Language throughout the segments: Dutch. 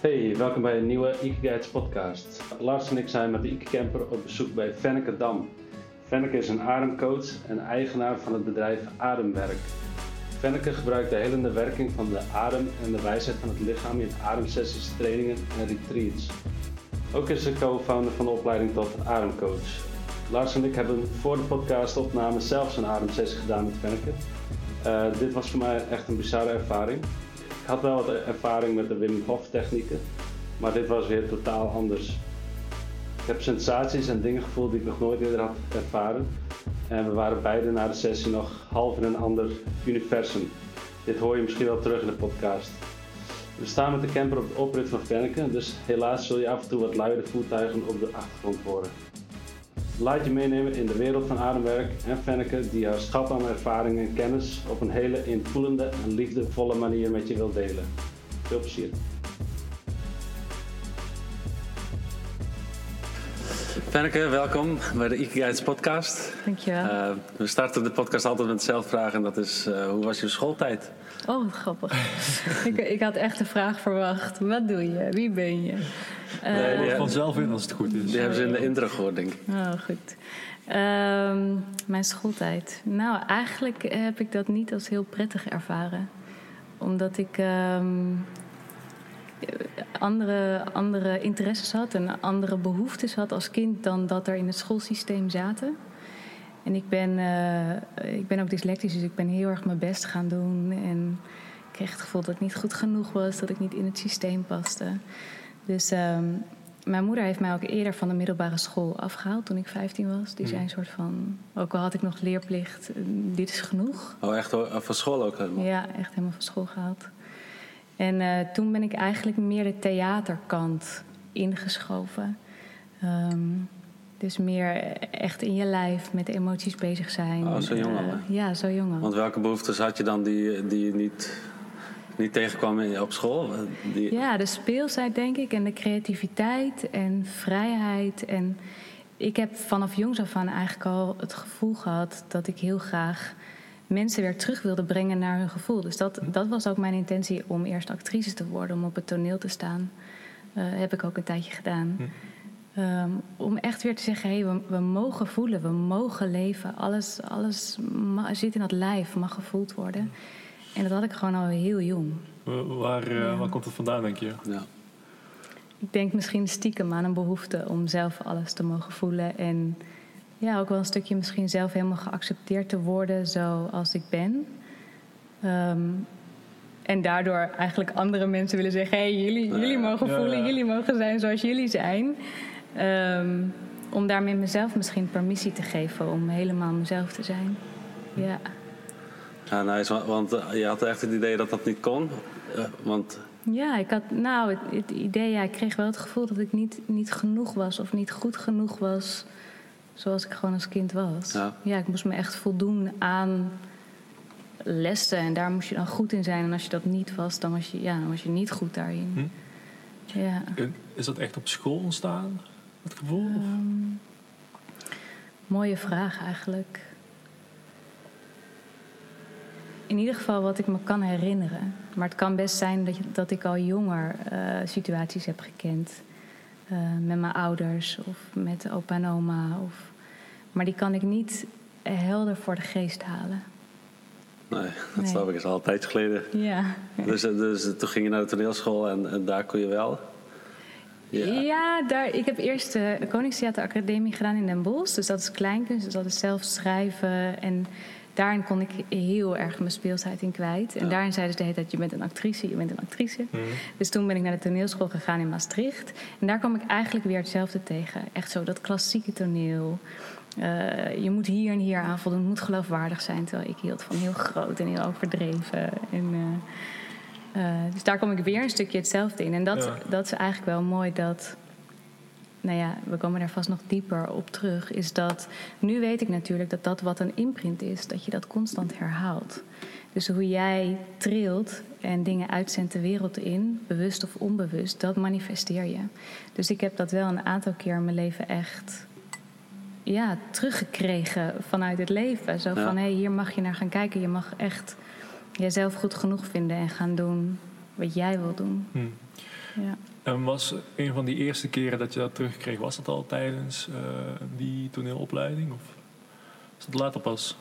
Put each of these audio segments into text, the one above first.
Hey, welkom bij een nieuwe Ike podcast. Lars en ik zijn met de Camper op bezoek bij Fenneke Dam. Fenneke is een ademcoach en eigenaar van het bedrijf Ademwerk. Fenneke gebruikt de helende werking van de adem en de wijsheid van het lichaam in ademsessies, trainingen en retreats. Ook is ze co-founder van de opleiding tot ademcoach. Lars en ik hebben voor de podcastopname zelfs een ademsessie gedaan met Fenneke. Uh, dit was voor mij echt een bizarre ervaring. Ik had wel wat ervaring met de Wim Hof technieken, maar dit was weer totaal anders. Ik heb sensaties en dingen gevoeld die ik nog nooit eerder had ervaren. En we waren beide na de sessie nog half in een ander universum. Dit hoor je misschien wel terug in de podcast. We staan met de camper op de oprit van Fenneke, dus helaas zul je af en toe wat luide voertuigen op de achtergrond horen. Laat je meenemen in de wereld van ademwerk en Fenneke die haar schat aan ervaring en kennis op een hele invoelende en liefdevolle manier met je wil delen. Veel plezier. Fenneke, welkom bij de Ike podcast. Dankjewel. Uh, we starten de podcast altijd met dezelfde vraag en dat is, uh, hoe was je schooltijd? Oh, wat grappig. ik, ik, had echt de vraag verwacht. Wat doe je? Wie ben je? Uh, nee, vanzelf in als het goed is. Die hebben ze in de intro gehoord, denk ik. Oh, goed. Uh, mijn schooltijd. Nou, eigenlijk heb ik dat niet als heel prettig ervaren. Omdat ik um, andere, andere interesses had en andere behoeftes had als kind dan dat er in het schoolsysteem zaten. En ik ben, uh, ik ben ook dyslectisch, dus ik ben heel erg mijn best gaan doen. En ik kreeg het gevoel dat ik niet goed genoeg was, dat ik niet in het systeem paste. Dus um, mijn moeder heeft mij ook eerder van de middelbare school afgehaald toen ik 15 was. Die mm. zei een soort van, ook al had ik nog leerplicht, eh, dit is genoeg. Oh, echt van school ook helemaal? Ja, echt helemaal van school gehaald. En uh, toen ben ik eigenlijk meer de theaterkant ingeschoven. Um, dus meer echt in je lijf met emoties bezig zijn. Oh, zo jong al? Uh, ja, zo jong al. Want welke behoeftes had je dan die, die je niet, niet tegenkwam op school? Die... Ja, de speelsheid denk ik en de creativiteit en vrijheid. En ik heb vanaf jongs af aan eigenlijk al het gevoel gehad dat ik heel graag mensen weer terug wilde brengen naar hun gevoel. Dus dat, dat was ook mijn intentie om eerst actrice te worden, om op het toneel te staan. Uh, heb ik ook een tijdje gedaan. Hm. Um, om echt weer te zeggen, hey, we, we, mogen voelen, we mogen leven. Alles, alles zit in dat lijf, mag gevoeld worden. En dat had ik gewoon al heel jong. Waar, uh, waar komt het vandaan, denk je? Ja. Ik denk misschien stiekem aan een behoefte om zelf alles te mogen voelen. En ja, ook wel een stukje misschien zelf helemaal geaccepteerd te worden zoals ik ben. Um, en daardoor eigenlijk andere mensen willen zeggen: hé, hey, jullie, jullie mogen voelen, jullie mogen zijn zoals jullie zijn. Um, om daarmee mezelf misschien permissie te geven om helemaal mezelf te zijn. Ja. Ja, nice. Want eh, je had echt het idee dat dat niet kon. Uh, want... Ja, ik had nou het, het, idee, ja, ik kreeg wel het gevoel dat ik niet, niet genoeg was of niet goed genoeg was zoals ik gewoon als kind was. Ja. ja, ik moest me echt voldoen aan lessen en daar moest je dan goed in zijn. En als je dat niet was, dan was je, ja, dan was je niet goed daarin. Hm? Ja. Is dat echt op school ontstaan? Het gevoel? Um, mooie vraag eigenlijk. In ieder geval wat ik me kan herinneren. Maar het kan best zijn dat, dat ik al jonger uh, situaties heb gekend. Uh, met mijn ouders of met opa en oma. Of, maar die kan ik niet helder voor de geest halen. Nee, dat nee. snap ik. is al een tijdje geleden. Ja. Dus, dus toen ging je naar de toneelschool en, en daar kon je wel? Ja, ja daar, ik heb eerst de Koningstheateracademie gedaan in Den Bosch. Dus dat is kleinkunst, dus dat is zelf schrijven. En daarin kon ik heel erg mijn speelsheid in kwijt. En daarin zeiden ze de hele tijd, je bent een actrice, je bent een actrice. Mhm. Dus toen ben ik naar de toneelschool gegaan in Maastricht. En daar kwam ik eigenlijk weer hetzelfde tegen. Echt zo, dat klassieke toneel. Uh, je moet hier en hier aan voldoen, het moet geloofwaardig zijn. Terwijl ik hield van heel groot en heel overdreven. En... Uh, uh, dus daar kom ik weer een stukje hetzelfde in. En dat, ja. dat is eigenlijk wel mooi dat. Nou ja, we komen daar vast nog dieper op terug. Is dat. Nu weet ik natuurlijk dat dat wat een imprint is, dat je dat constant herhaalt. Dus hoe jij trilt en dingen uitzendt de wereld in, bewust of onbewust, dat manifesteer je. Dus ik heb dat wel een aantal keer in mijn leven echt ja, teruggekregen vanuit het leven. Zo van hé, hey, hier mag je naar gaan kijken. Je mag echt jezelf goed genoeg vinden en gaan doen wat jij wil doen. Hmm. Ja. En was een van die eerste keren dat je dat terugkreeg, was dat al tijdens uh, die toneelopleiding? Of was dat later pas?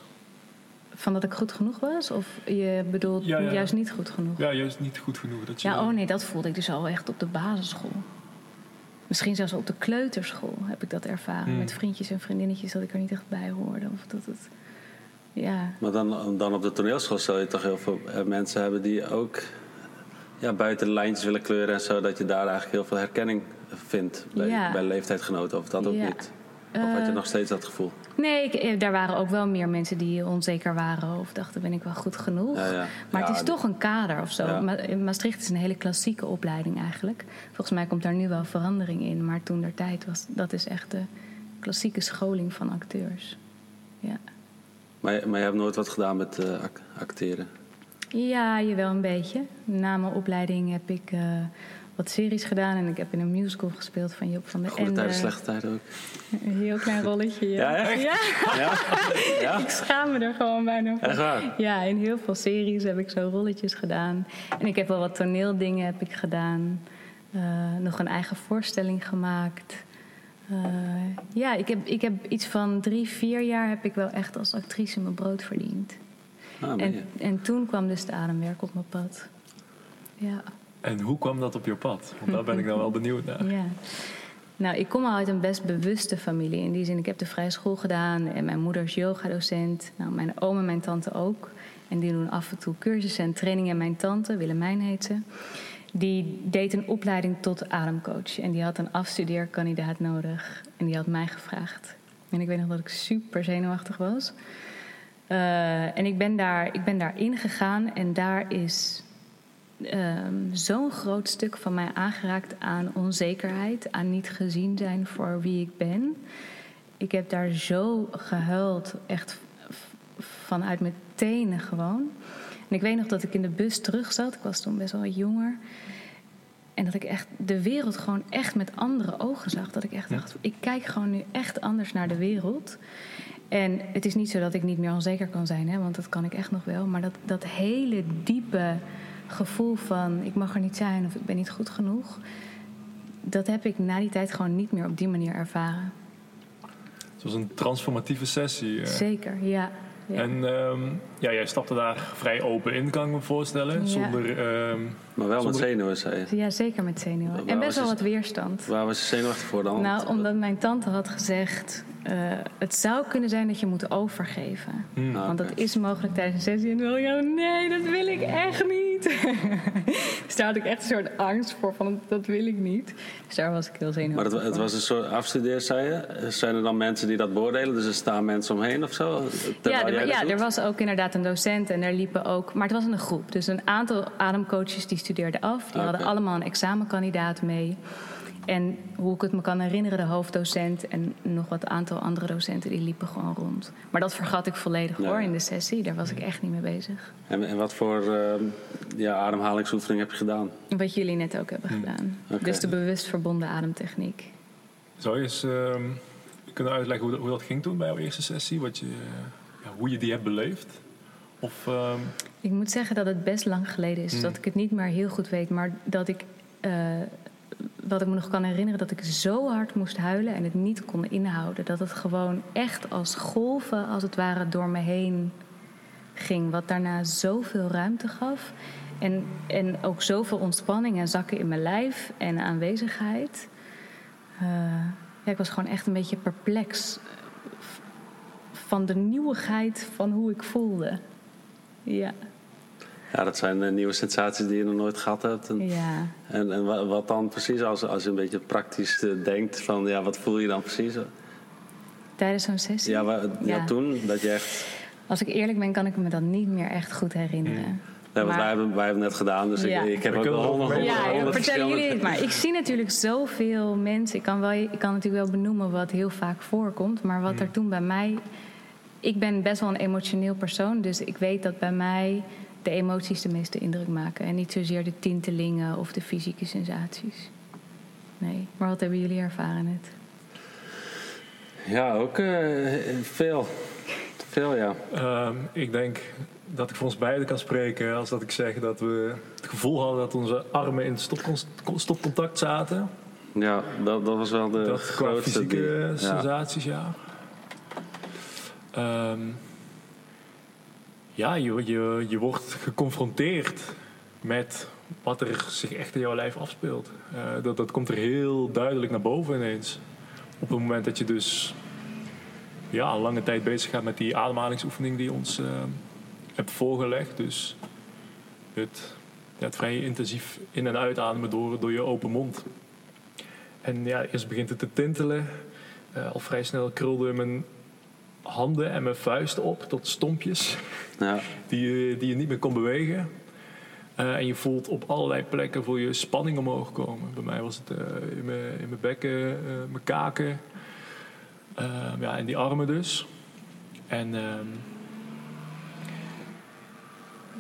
Van dat ik goed genoeg was? Of je bedoelt juist niet goed genoeg? Ja, juist niet goed genoeg. Dat je ja, oh nee, dat voelde ik dus al echt op de basisschool. Misschien zelfs op de kleuterschool heb ik dat ervaren. Hmm. Met vriendjes en vriendinnetjes dat ik er niet echt bij hoorde. Of dat het, ja. Maar dan, dan op de toneelschool zou je toch heel veel eh, mensen hebben die ook ja, buiten de lijntjes willen kleuren en zo. Dat je daar eigenlijk heel veel herkenning vindt bij, bij leeftijdgenoten. Of dat ook niet? Of had je eh, nog steeds dat gevoel? Nee, ik, eh, daar waren ook wel meer mensen die onzeker waren of dachten: ben ik wel goed genoeg? Ja, maar het is toch een kader of zo. Maastricht is een hele klassieke opleiding eigenlijk. Volgens mij komt daar nu wel verandering in. Maar toen der tijd was dat is echt de klassieke scholing van acteurs. Ja. Maar, maar je hebt nooit wat gedaan met uh, acteren? Ja, je wel een beetje. Na mijn opleiding heb ik wat series gedaan. En ik heb in een musical gespeeld van Job van der Ende. Goede tijden, slechte tijden ook. Een heel klein rolletje, ja. Ja, echt? Ja. ja. ik schaam me er gewoon bijna voor. Echt waar? Ja, in heel veel series heb ik zo rolletjes gedaan. En ik heb wel wat toneeldingen heb ik gedaan. Uh, nog een eigen voorstelling gemaakt. Uh, ja, ik heb, ik heb iets van drie, vier jaar heb ik wel echt als actrice mijn brood verdiend. Ah, en, en toen kwam dus de ademwerk op mijn pad. Ja. En hoe kwam dat op je pad? Want daar ben ik nou wel benieuwd naar. Ja. Nou, ik kom al uit een best bewuste familie. In die zin, ik heb de vrije school gedaan en mijn moeder is yogadocent. Nou, mijn oom en mijn tante ook. En die doen af en toe cursussen en trainingen. En mijn tante, Willemijn heet ze, die deed een opleiding tot ademcoach. En die had een afstudeerkandidaat nodig. En die had mij gevraagd. En ik weet nog dat ik super zenuwachtig was. Uh, en ik ben, daar, ik ben daar ingegaan en daar is um, zo'n groot stuk van mij aangeraakt aan onzekerheid, aan niet gezien zijn voor wie ik ben. Ik heb daar zo gehuild, echt vanuit mijn tenen gewoon. En ik weet nog dat ik in de bus terug zat, ik was toen best wel wat jonger. En dat ik echt de wereld gewoon echt met andere ogen zag. Dat ik echt dacht, ik kijk gewoon nu echt anders naar de wereld. En het is niet zo dat ik niet meer onzeker kan zijn, hè, want dat kan ik echt nog wel. Maar dat, dat hele diepe gevoel van ik mag er niet zijn of ik ben niet goed genoeg, dat heb ik na die tijd gewoon niet meer op die manier ervaren. Het was een transformatieve sessie. Eh. Zeker, ja. ja. En um, ja, jij stapte daar vrij open in, kan ik me voorstellen. Zonder, um, maar wel met zenuwen, zei je? Ja, zeker met zenuwen. en best wel wat weerstand. Waar was je zenuwachtig voor dan? Nou, omdat mijn tante had gezegd... Uh, het zou kunnen zijn dat je moet overgeven. Hmm. Want dat is mogelijk tijdens een sessie. En dan wil je, nee, dat wil ik echt niet. dus daar had ik echt een soort angst voor, van dat wil ik niet. Dus daar was ik heel zenuwachtig Maar het, het was een soort afstudeer, zei je? Zijn er dan mensen die dat beoordelen? Dus er staan mensen omheen of zo? Ja, er, ja er was ook inderdaad een docent en er liepen ook... Maar het was een groep, dus een aantal ademcoaches die studeerden af. Die hadden allemaal een examenkandidaat mee... En hoe ik het me kan herinneren, de hoofddocent en nog wat aantal andere docenten die liepen gewoon rond. Maar dat vergat ik volledig hoor in de sessie. Daar was ik echt niet mee bezig. En, en wat voor uh, ja, ademhalingsoefening heb je gedaan? Wat jullie net ook hebben hm. gedaan. Dus de bewust verbonden ademtechniek. Zou je eens uh, kunnen uitleggen hoe dat, hoe dat, ging toen bij jouw eerste sessie? Wat je, ja, hoe je die hebt beleefd? Of, ehm, Ik moet zeggen dat het best lang geleden is. Hm. Dat ik het niet meer heel goed weet. Maar dat ik uh, wat ik me nog kan herinneren, dat ik zo hard moest huilen en het niet kon inhouden. Dat het gewoon echt als golven, als het ware, door me heen ging. Wat daarna zoveel ruimte gaf. En, en ook zoveel ontspanning en zakken in mijn lijf en aanwezigheid. Uh, ja, ik was gewoon echt een beetje perplex van de nieuwigheid van hoe ik voelde. Ja. Ja, dat zijn uh, nieuwe sensaties die je nog nooit gehad hebt. En, ja. en, en wat dan precies, als, als je een beetje praktisch uh, denkt, van ja, wat voel je dan precies? Tijdens zo'n sessie? Ja, waar, ja. toen, dat je echt... Als ik eerlijk ben, kan ik me dat niet meer echt goed herinneren. Hmm. Nee, want wij, hebben, wij hebben net gedaan, dus ik, ik heb ook wel honderd Ja, ja vertellen jullie het maar. Ik zie natuurlijk zoveel mensen. Ik kan, wel, ik kan natuurlijk wel benoemen wat heel vaak voorkomt. Maar wat hmm. er toen bij mij... Ik ben best wel een emotioneel persoon. Dus ik weet dat bij mij de emoties de meeste indruk maken. En niet zozeer de tintelingen of de fysieke sensaties. Nee, maar wat hebben jullie ervaren net? Ja, ook uh, veel. Veel, ja. Ehm, ik denk dat ik voor ons beiden kan spreken als dat ik zeg dat we het gevoel hadden dat onze armen in stopcontact zaten. Ja, dat, dat was wel de dat grootste... fysieke sensaties, ja. Ja, um, ja je, je, je wordt geconfronteerd met wat er zich echt in jouw lijf afspeelt. Uh, dat, dat komt er heel duidelijk naar boven ineens. Op het moment dat je dus ja, lange tijd bezig gaat met die ademhalingsoefening die ons uh, hebt voorgelegd. Dus het, het vrij intensief in- en uitademen door, door je open mond. En ja, eerst begint het te tintelen. Uh, al vrij snel krulden mijn handen en mijn vuisten op tot stompjes. Ja. Die, je, die je niet meer kon bewegen. Uh, en je voelt op allerlei plekken voor je spanning omhoog komen. Bij mij was het uh, in, mijn, in mijn bekken, mijn kaken. ja, en die armen dus. En ehm,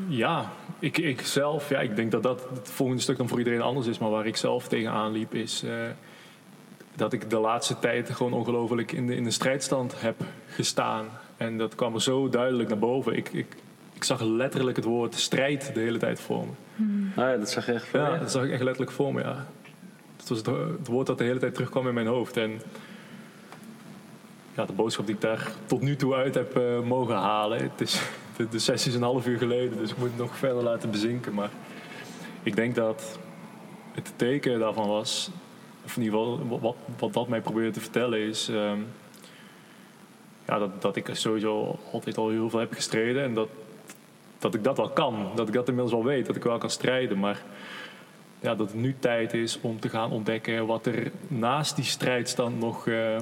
ja, ik, ik zelf, ja, ik denk dat dat het volgende stuk dan voor iedereen anders is. Maar waar ik zelf tegenaan liep is dat ik de laatste tijd gewoon ongelooflijk in de, in de strijdstand heb gestaan. En dat kwam er zo duidelijk naar boven. Ik, ik, ik zag letterlijk het woord strijd de hele tijd voor me. Hmm. Ah ja, dat zag je echt voor Ja, dat zag ik echt letterlijk voor me, ja. Het was het, het, woord dat de hele tijd terugkwam in mijn hoofd. En ja, de boodschap die ik daar tot nu toe uit heb uh, mogen halen. Het is, de, de sessie is een half uur geleden, dus ik moet het nog verder laten bezinken. Maar ik denk dat het teken daarvan was of in ieder geval wat, wat dat mij probeert te vertellen is um, ja, dat, dat ik sowieso altijd al heel veel heb gestreden en dat, dat ik dat wel kan. Dat ik dat inmiddels wel weet, dat ik wel kan strijden. Maar ja, dat het nu tijd is om te gaan ontdekken wat er naast die strijdstand nog uh,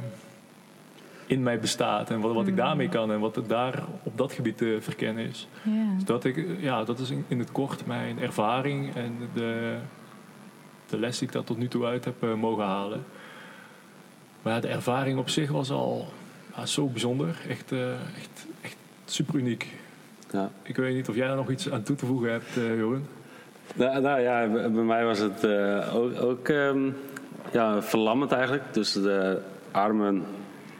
in mij bestaat. En wat, wat ik mm. daarmee kan en wat er daar op dat gebied te verkennen is. Yeah. Dus dat, ik, ja, dat is in, in het kort mijn ervaring en de, de les die ik daar tot nu toe uit heb uh, mogen halen. Maar ja, de ervaring op zich was al ja, zo bijzonder. Echt, uh, echt, echt super uniek. Ja. Ik weet niet of jij daar nog iets aan toe te voegen hebt, uh, Joren. Nou, nou, ja, bij mij was het ook, ook um, ja, verlammend eigenlijk. Dus de armen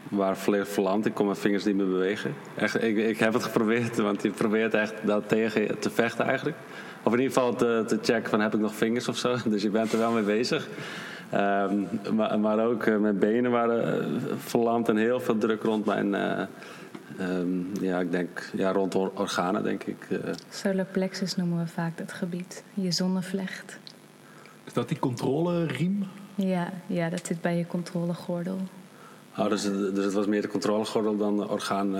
waren volledig verlamd. Ik kon mijn vingers niet meer bewegen. Echt, ik, ik heb het geprobeerd, want je probeert echt dat tegen te vechten eigenlijk. Of in ieder geval te, te checken van heb ik nog vingers of zo. Dus je bent er wel mee bezig. Um, maar, maar, ook uh, mijn benen waren uh, verlamd en heel veel druk rond mijn... Uh, um, ja, ik denk, ja, rond organen, denk ik. Solar plexus noemen we vaak dat gebied. Je zonnevlecht. Is dat die controleriem? Ja, ja, dat zit bij je controlegordel. Oh, dus, dus het was meer de controlegordel dan de orgaan...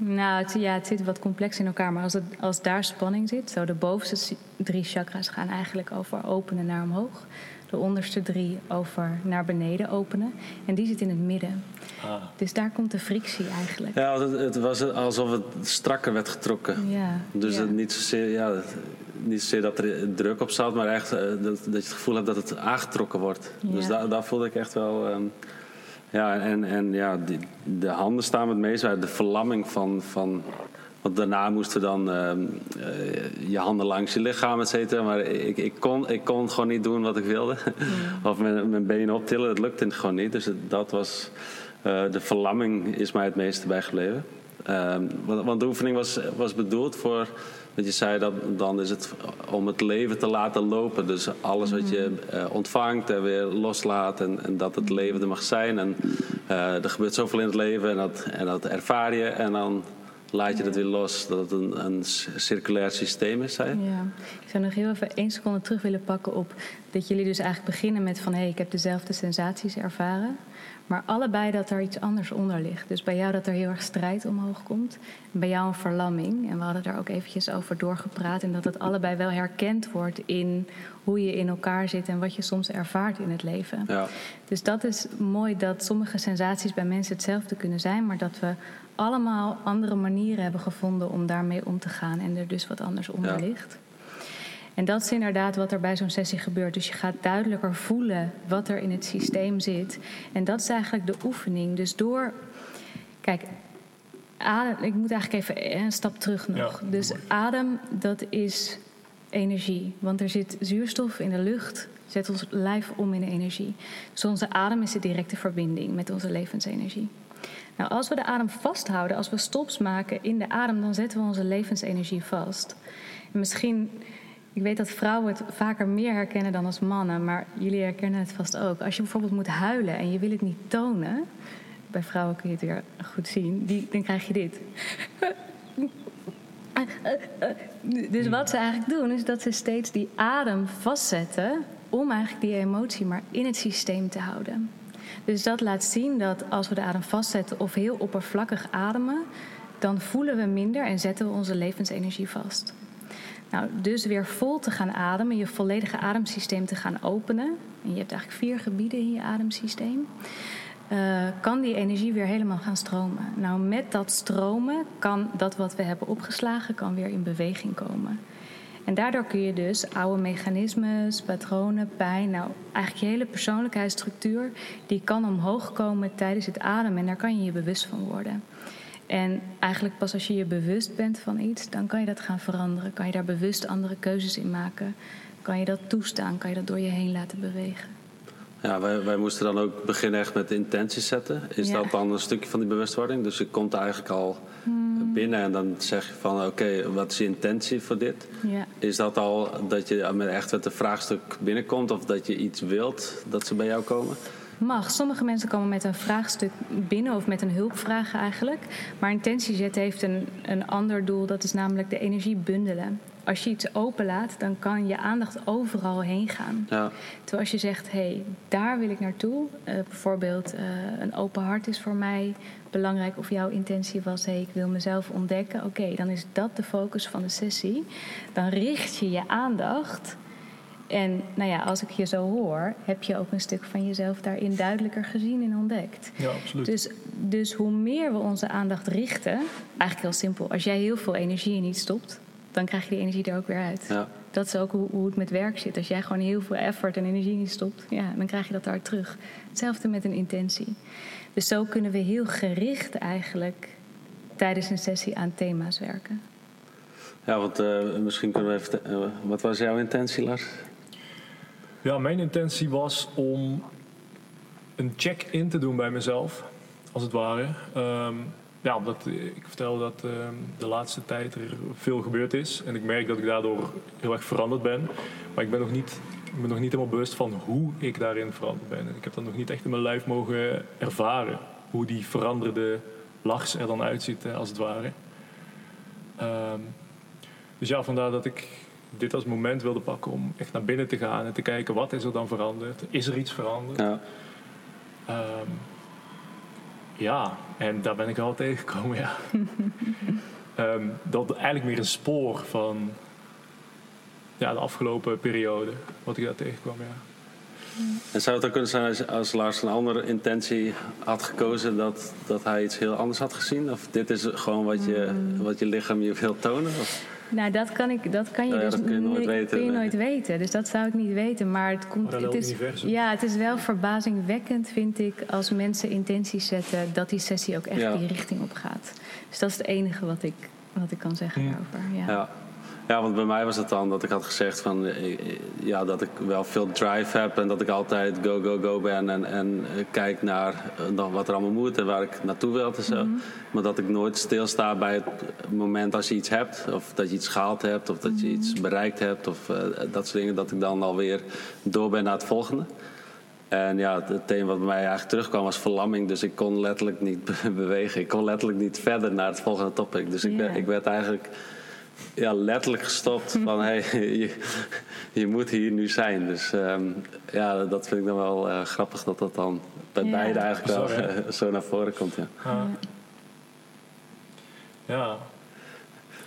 Nou, het, ja, het zit wat complex in elkaar. Maar als, het, als daar spanning zit, zo de bovenste drie chakras gaan eigenlijk over openen naar omhoog. De onderste drie over naar beneden openen. En die zit in het midden. Ah. Dus daar komt de frictie eigenlijk. Ja, het, het, was alsof het strakker werd getrokken. Ja, dus Het niet, zozeer, ja, niet zozeer dat er druk op zat, maar echt eh, dat, dat je het gevoel hebt dat het aangetrokken wordt. Dus daar, daar voelde ik echt wel. Um, ja, en, en ja, die, de handen staan het meest uit. De verlamming van, van. Want daarna moesten dan uh, je handen langs je lichaam, et cetera. Maar ik, ik, kon, ik kon gewoon niet doen wat ik wilde. of mijn, mijn benen optillen, dat lukte gewoon niet. Dus dat was. Uh, de verlamming is mij het meeste bijgebleven. Ehm, want, want de oefening was, was bedoeld voor dat je zei dat dan is het om het leven te laten lopen. Dus alles wat je uh, ontvangt en weer loslaat en, en, dat het leven er mag zijn. En er gebeurt zoveel in het leven en dat, en dat ervaar je en dan laat je het weer los. Dat het een, een circulair systeem is, zei Ja. Ik zou nog heel even één seconde terug willen pakken op dat jullie dus eigenlijk beginnen met van hé, hey, ik heb dezelfde sensaties ervaren. Maar allebei dat er iets anders onder ligt. Dus bij jou dat er heel erg strijd omhoog komt. En bij jou een verlamming. En we hadden daar ook eventjes over doorgepraat. En dat het allebei wel herkend wordt in hoe je in elkaar zit en wat je soms ervaart in het leven. Ja. Dus dat is mooi dat sommige sensaties bij mensen hetzelfde kunnen zijn. Maar dat we allemaal andere manieren hebben gevonden om daarmee om te gaan. En er dus wat anders onder ligt. En dat is inderdaad wat er bij zo'n sessie gebeurt. Dus je gaat duidelijker voelen wat er in het systeem zit. En dat is eigenlijk de oefening. Dus door. Kijk, adem, ik moet eigenlijk even een stap terug nog. dus adem, dat is energie. Want er zit zuurstof in de lucht, zet ons lijf om in energie. Dus onze adem is de directe verbinding met onze levensenergie. Nou, als we de adem vasthouden, als we stops maken in de adem, dan zetten we onze levensenergie vast. En misschien, ik weet dat vrouwen het vaker meer herkennen dan als mannen, maar jullie herkennen het vast ook. Als je bijvoorbeeld moet huilen en je wil het niet tonen, bij vrouwen kun je het weer goed zien, die, dan krijg je dit. Dus wat ze eigenlijk doen, is dat ze steeds die adem vastzetten om eigenlijk die emotie maar in het systeem te houden. Dus dat laat zien dat als we de adem vastzetten of heel oppervlakkig ademen, dan voelen we minder en zetten we onze levensenergie vast. Nou, dus weer vol te gaan ademen, je volledige ademsysteem te gaan openen. En je hebt eigenlijk vier gebieden in je ademsysteem. Uh, kan die energie weer helemaal gaan stromen. Nou, met dat stromen kan dat wat we hebben opgeslagen, kan weer in beweging komen. En daardoor kun je dus oude mechanismes, patronen, pijn, nou eigenlijk je hele persoonlijkheidsstructuur, die kan omhoog komen tijdens het ademen en daar kan je je bewust van worden. En eigenlijk pas als je je bewust bent van iets, dan kan je dat gaan veranderen. Kan je daar bewust andere keuzes in maken. Kan je dat toestaan, kan je dat door je heen laten bewegen. Ja, wij, wij moesten dan ook beginnen echt met intenties zetten. Is dat dan een stukje van die bewustwording? Dus je komt eigenlijk al hmm. binnen en dan zeg je van oké, wat is je intentie voor dit? Ja. Is dat al dat je met echt met een vraagstuk binnenkomt of dat je iets wilt dat ze bij jou komen? Mag. Sommige mensen komen met een vraagstuk binnen of met een hulpvraag eigenlijk. Maar intentie zetten heeft een, een ander doel, dat is namelijk de energie bundelen als je iets openlaat, dan kan je aandacht overal heen gaan. Ja. Terwijl als je zegt, hé, hey, daar wil ik naartoe. Uh, bijvoorbeeld, uh, een open hart is voor mij belangrijk. Of jouw intentie was, hé, hey, ik wil mezelf ontdekken. Oké, dan is dat de focus van de sessie. Dan richt je je aandacht. En nou ja, als ik je zo hoor, heb je ook een stuk van jezelf daarin duidelijker gezien en ontdekt. Ja, absoluut. Dus, dus hoe meer we onze aandacht richten, eigenlijk heel simpel. Als jij heel veel energie in iets stopt, dan krijg je die energie er ook weer uit. Ja. Dat is ook hoe, hoe, het met werk zit. Als jij gewoon heel veel effort en energie in stopt, ja, dan krijg je dat daar terug. Hetzelfde met een intentie. Dus zo kunnen we heel gericht eigenlijk tijdens een sessie aan thema's werken. Ja, want uh, misschien kunnen we even. Uh, wat was jouw intentie, Lars? Ja, mijn intentie was om een check-in te doen bij mezelf, als het ware. Um, ja, omdat ik vertel dat uh, de laatste tijd er veel gebeurd is. En ik merk dat ik daardoor heel erg veranderd ben. Maar ik ben nog niet, ik ben nog niet helemaal bewust van hoe ik daarin veranderd ben. En ik heb dat nog niet echt in mijn lijf mogen ervaren. Hoe die veranderde Lars er dan uitziet, als het ware. Um, dus ja, vandaar dat ik dit als moment wilde pakken om echt naar binnen te gaan en te kijken wat is er dan veranderd. Is er iets veranderd? Ja. Um, ja, en daar ben ik wel tegengekomen, ja. um, dat eigenlijk meer een spoor van ja, de afgelopen periode, wat ik daar tegenkwam, ja. En zou het dan kunnen zijn als, als Lars een andere intentie had gekozen dat, dat hij iets heel anders had gezien? Of dit is gewoon wat je, mm. wat je lichaam je wil tonen? Of? Nou, dat kan, ik, dat kan je nou dus dat kun je nooit weten. Kun je nooit weten. Dus dat zou ik niet weten. Maar het komt. het is, ja, het is wel verbazingwekkend, vind ik, als mensen intenties zetten, dat die sessie ook echt die richting op gaat. Dus dat is het enige wat ik, wat ik kan zeggen daarover. Ja. Ja. Want bij mij was het dan dat ik had gezegd van eh, eh, ja, dat ik wel veel drive heb en dat ik altijd go, go, go ben en, en eh, kijk naar wat er allemaal moet en waar ik naartoe wil en zo. Mhm. Maar dat ik nooit stilsta bij het moment als je iets hebt, of dat je iets gehaald hebt, of dat je iets mhm. bereikt hebt, of dat soort dingen, dat ik dan alweer door ben naar het volgende. En ja, het thema wat bij mij eigenlijk terugkwam was verlamming. Dus ik kon letterlijk niet bewegen. Ik kon letterlijk niet verder naar het volgende topic. Dus ik, ik werd eigenlijk ja, letterlijk gestopt van hey, je, je, moet hier nu zijn. Dus um, ja, dat vind ik dan wel uh, grappig dat dat dan bij ja. beide eigenlijk wel uh, zo naar voren komt. Ja. ja.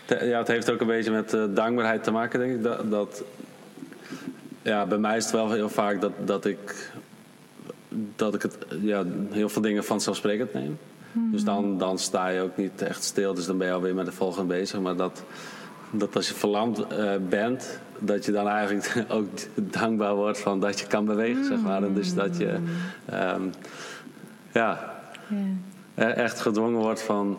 Ja. het heeft ook een beetje met uh, dankbaarheid te maken, denk ik. Dat, dat, ja, bij mij is het wel heel vaak dat, dat ik, dat ik het, ja, heel veel dingen vanzelfsprekend neem. Dus dan, dan sta je ook niet echt stil. Dus dan ben je alweer met de volgende bezig. Maar dat, dat als je verlamd uh, bent, dat je dan eigenlijk ook dankbaar wordt van dat je kan bewegen, zeg maar. En dus dat je um, ja, yeah. echt gedwongen wordt van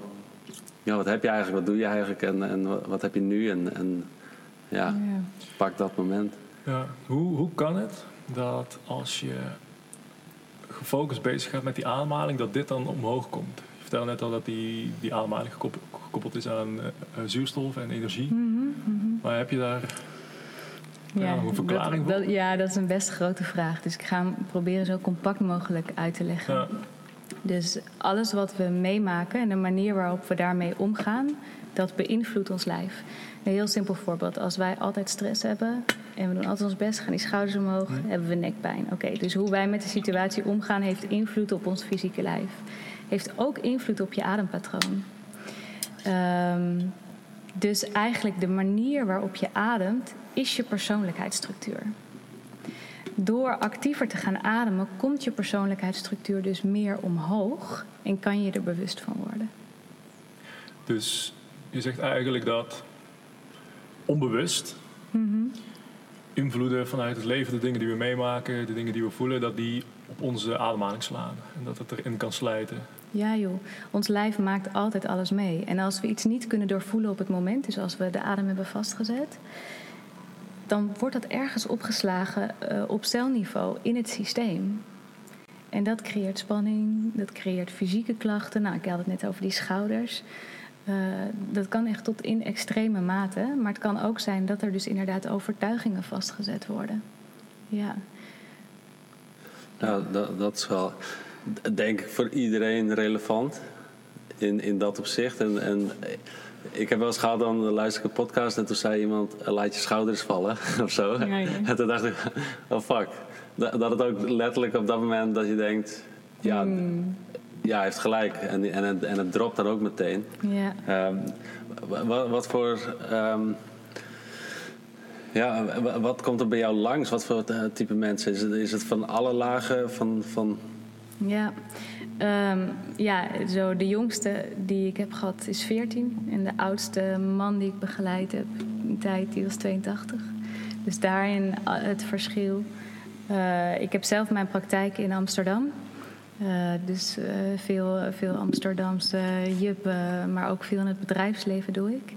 ja, wat heb je eigenlijk, wat doe je eigenlijk en, en wat heb je nu en, en ja, yeah. pak dat moment. Ja. Hoe, hoe kan het dat als je gefocust bezig gaat met die aanmaling, dat dit dan omhoog komt? Vertelde net al dat die, die ademhaling gekoppeld, is aan uh, zuurstof en energie. Mhm, mhm. Maar heb je daar ja, een verklaring voor? ja, dat is een best grote vraag. Dus ik ga hem proberen zo compact mogelijk uit te leggen. Ja. Dus alles wat we meemaken en de manier waarop we daarmee omgaan, dat beïnvloedt ons lijf. Een heel simpel voorbeeld. Als wij altijd stress hebben en we doen altijd ons best, gaan die schouders omhoog, hebben we nekpijn. Oké, dus hoe wij met de situatie omgaan heeft invloed op ons fysieke lijf. Heeft ook invloed op je adempatroon. Ehm, dus eigenlijk de manier waarop je ademt is je persoonlijkheidsstructuur. Door actiever te gaan ademen komt je persoonlijkheidsstructuur dus meer omhoog en kan je er bewust van worden. Dus je zegt eigenlijk dat onbewust mm invloeden vanuit het leven, de dingen die we meemaken, de dingen die we voelen, dat die op onze ademhaling slaan en dat het erin kan slijten. Ja joh, ons lijf maakt altijd alles mee. En als we iets niet kunnen doorvoelen op het moment, dus als we de adem hebben vastgezet, dan wordt dat ergens opgeslagen uh, op celniveau in het systeem. En dat creëert spanning, dat creëert fysieke klachten. Nou, ik had het net over die schouders. Uh, dat kan echt tot in extreme mate. Maar het kan ook zijn dat er dus inderdaad overtuigingen vastgezet worden. Ja. Nou, dat, dat is wel, denk ik, voor iedereen relevant in, in dat opzicht. En, en ik heb wel eens gehad, dan luister ik een podcast en toen zei iemand, laat je schouders vallen of zo. En toen dacht ik, oh fuck. Dat, dat het ook letterlijk op dat moment dat je denkt, ja, hmm. ja hij heeft gelijk. En, en, het, en het dropt dan ook meteen. Ja. Um, wat, wat, voor... Um, ja, wat komt er bij jou langs? Wat voor type mensen? Is het, is het van alle lagen van... van... Ja, Um, ja, zo de jongste die ik heb gehad is 14. En de oudste man die ik begeleid heb, een tijd, die was 82. Dus daarin het verschil. Uh, ik heb zelf mijn praktijk in Amsterdam. Uh, dus veel, veel Amsterdamse juppen, maar ook veel in het bedrijfsleven doe ik.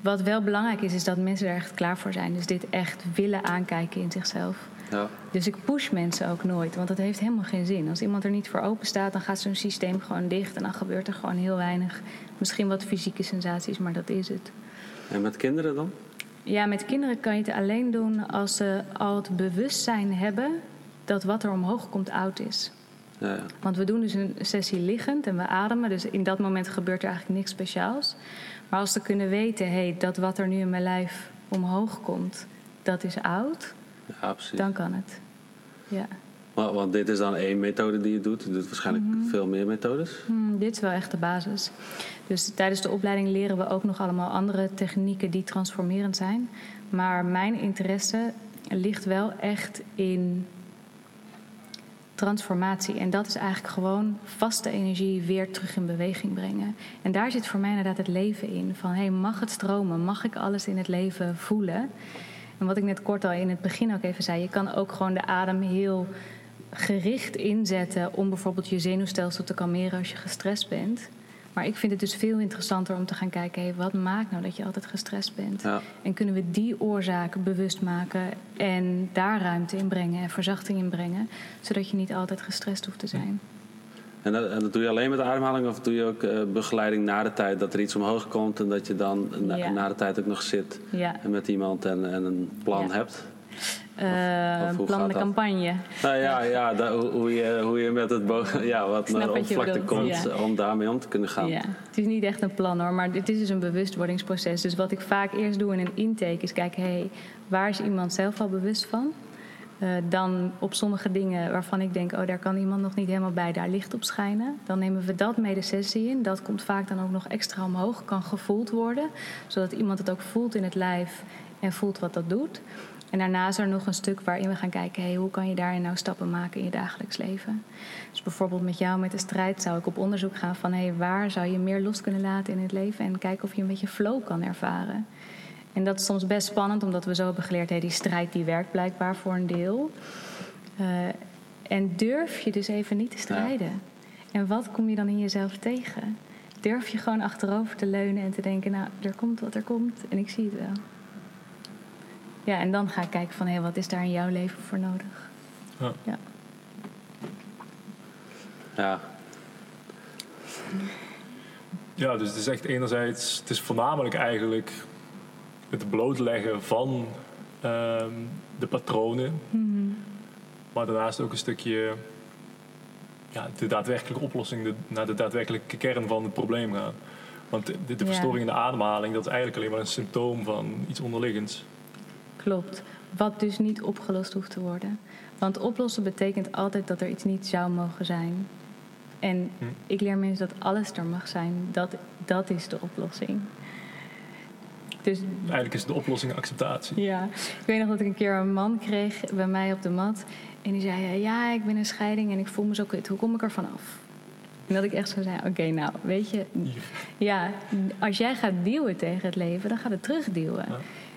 Wat wel belangrijk is, is dat mensen er echt klaar voor zijn. Dus dit echt willen aankijken in zichzelf. Ja. Dus ik push mensen ook nooit, want dat heeft helemaal geen zin. Als iemand er niet voor open staat, dan gaat zo'n systeem gewoon dicht en dan gebeurt er gewoon heel weinig. Misschien wat fysieke sensaties, maar dat is het. En met kinderen dan? Ja, met kinderen kan je het alleen doen als ze al het bewustzijn hebben dat wat er omhoog komt oud is. Ja, ja. Want we doen dus een sessie liggend en we ademen, dus in dat moment gebeurt er eigenlijk niks speciaals. Maar als ze kunnen weten, hey, dat wat er nu in mijn lijf omhoog komt, dat is oud, ja, precies. dan kan het. Ja. Want, want dit is dan één methode die je doet. Je doet waarschijnlijk mhm. veel meer methodes. Hmm, dit is wel echt de basis. Dus tijdens de opleiding leren we ook nog allemaal andere technieken die transformerend zijn. Maar mijn interesse ligt wel echt in transformatie. En dat is eigenlijk gewoon vaste energie weer terug in beweging brengen. En daar zit voor mij inderdaad het leven in. Van hey, mag het stromen? Mag ik alles in het leven voelen? En wat ik net kort al in het begin ook even zei, je kan ook gewoon de adem heel gericht inzetten om bijvoorbeeld je zenuwstelsel te kalmeren als je gestrest bent. Maar ik vind het dus veel interessanter om te gaan kijken: hey, wat maakt nou dat je altijd gestrest bent? En kunnen we die oorzaak bewust maken en daar ruimte in brengen en verzachting in brengen, zodat je niet altijd gestrest hoeft te zijn? En dat, en dat, doe je alleen met ademhaling of doe je ook uh, begeleiding na de tijd? Dat er iets omhoog komt en dat je dan na, de tijd ook nog zit en met iemand en, en een plan hebt? Uh, of, plan de campagne. Nou ja, ja hoe, je, hoe je met het ja, wat naar de oppervlakte komt om daarmee om te kunnen gaan. Ja. Het is niet echt een plan hoor, maar dit is dus een bewustwordingsproces. Dus wat ik vaak eerst doe in een intake is kijken, hé, hey, waar is iemand zelf al bewust van? Uh, dan op sommige dingen waarvan ik denk, oh, daar kan iemand nog niet helemaal bij, daar licht op schijnen. Dan nemen we dat mee de sessie in. Dat komt vaak dan ook nog extra omhoog, kan gevoeld worden. Zodat iemand het ook voelt in het lijf en voelt wat dat doet. En daarna is er nog een stuk waarin we gaan kijken, hey, hoe kan je daarin nou stappen maken in je dagelijks leven. Dus bijvoorbeeld met jou met de strijd zou ik op onderzoek gaan van hey, waar zou je meer los kunnen laten in het leven en kijken of je een beetje flow kan ervaren. En dat is soms best spannend, omdat we zo hebben geleerd, hey, die strijd die werkt blijkbaar voor een deel. Uh, en durf je dus even niet te strijden. En wat kom je dan in jezelf tegen? Durf je gewoon achterover te leunen en te denken, nou, er komt wat er komt en ik zie het wel. Ja, en dan ga ik kijken van, hé, wat is daar in jouw leven voor nodig? Ja. Ja. ja. Ja, dus het is echt enerzijds, het is voornamelijk eigenlijk het blootleggen van ehm, de patronen. Mhm. Maar daarnaast ook een stukje ja, de daadwerkelijke oplossing, de, naar de daadwerkelijke kern van het probleem gaan. Want de, de verstoring in de ademhaling, dat is eigenlijk alleen maar een symptoom van iets onderliggends. Klopt. Wat dus niet opgelost hoeft te worden. Want oplossen betekent altijd dat er iets niet zou mogen zijn. En hm. ik leer mensen dat alles er mag zijn. Dat, dat is de oplossing. Dus, Eigenlijk is de oplossing acceptatie. Ja, ik weet nog dat ik een keer een man kreeg bij mij op de mat. En die zei, ja, ik ben in scheiding en ik voel me zo kut. Hoe kom ik er vanaf? En dat ik echt zo zei, oké, nou, weet je... Ja, als jij gaat duwen tegen het leven, dan gaat het terugduwen. Ja.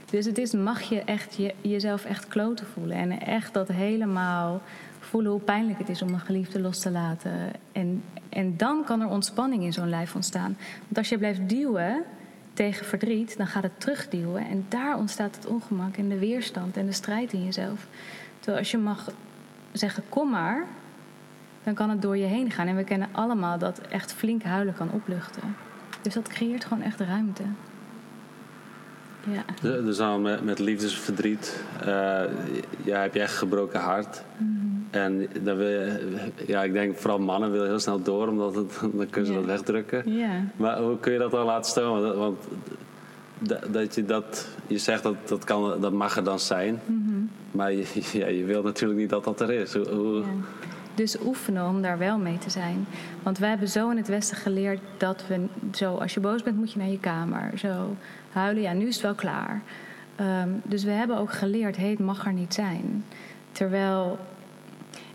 Dus het is, mag je echt je, jezelf echt kloten voelen. En echt dat helemaal voelen hoe pijnlijk het is om een geliefde los te laten. En, en dan kan er ontspanning in zo'n lijf ontstaan. Want als je blijft duwen tegen verdriet, dan gaat het terugduwen. En daar ontstaat het ongemak en de weerstand en de strijd in jezelf. Terwijl als je mag zeggen, kom maar, dan kan het door je heen gaan. En we kennen allemaal dat echt flink huilen kan opluchten. Dus dat creëert gewoon echt ruimte. Ja. Dus dan met, met liefdesverdriet, uh, ja, heb je echt gebroken hart. Mhm. En dan wil je, ja, ik denk vooral mannen willen heel snel door, omdat het, dan kunnen ze dat wegdrukken. Ja. Maar hoe kun je dat dan laten stomen? Want dat je dat, je zegt dat dat, kan, dat mag er dan zijn, mhm. maar je, ja, je wilt natuurlijk niet dat dat er is. Hoe, Dus oefenen om daar wel mee te zijn. Want wij hebben zo in het Westen geleerd dat we zo, als je boos bent, moet je naar je kamer. Zo huilen, ja, nu is het wel klaar. Ehm, dus we hebben ook geleerd, hé, het mag er niet zijn. Terwijl,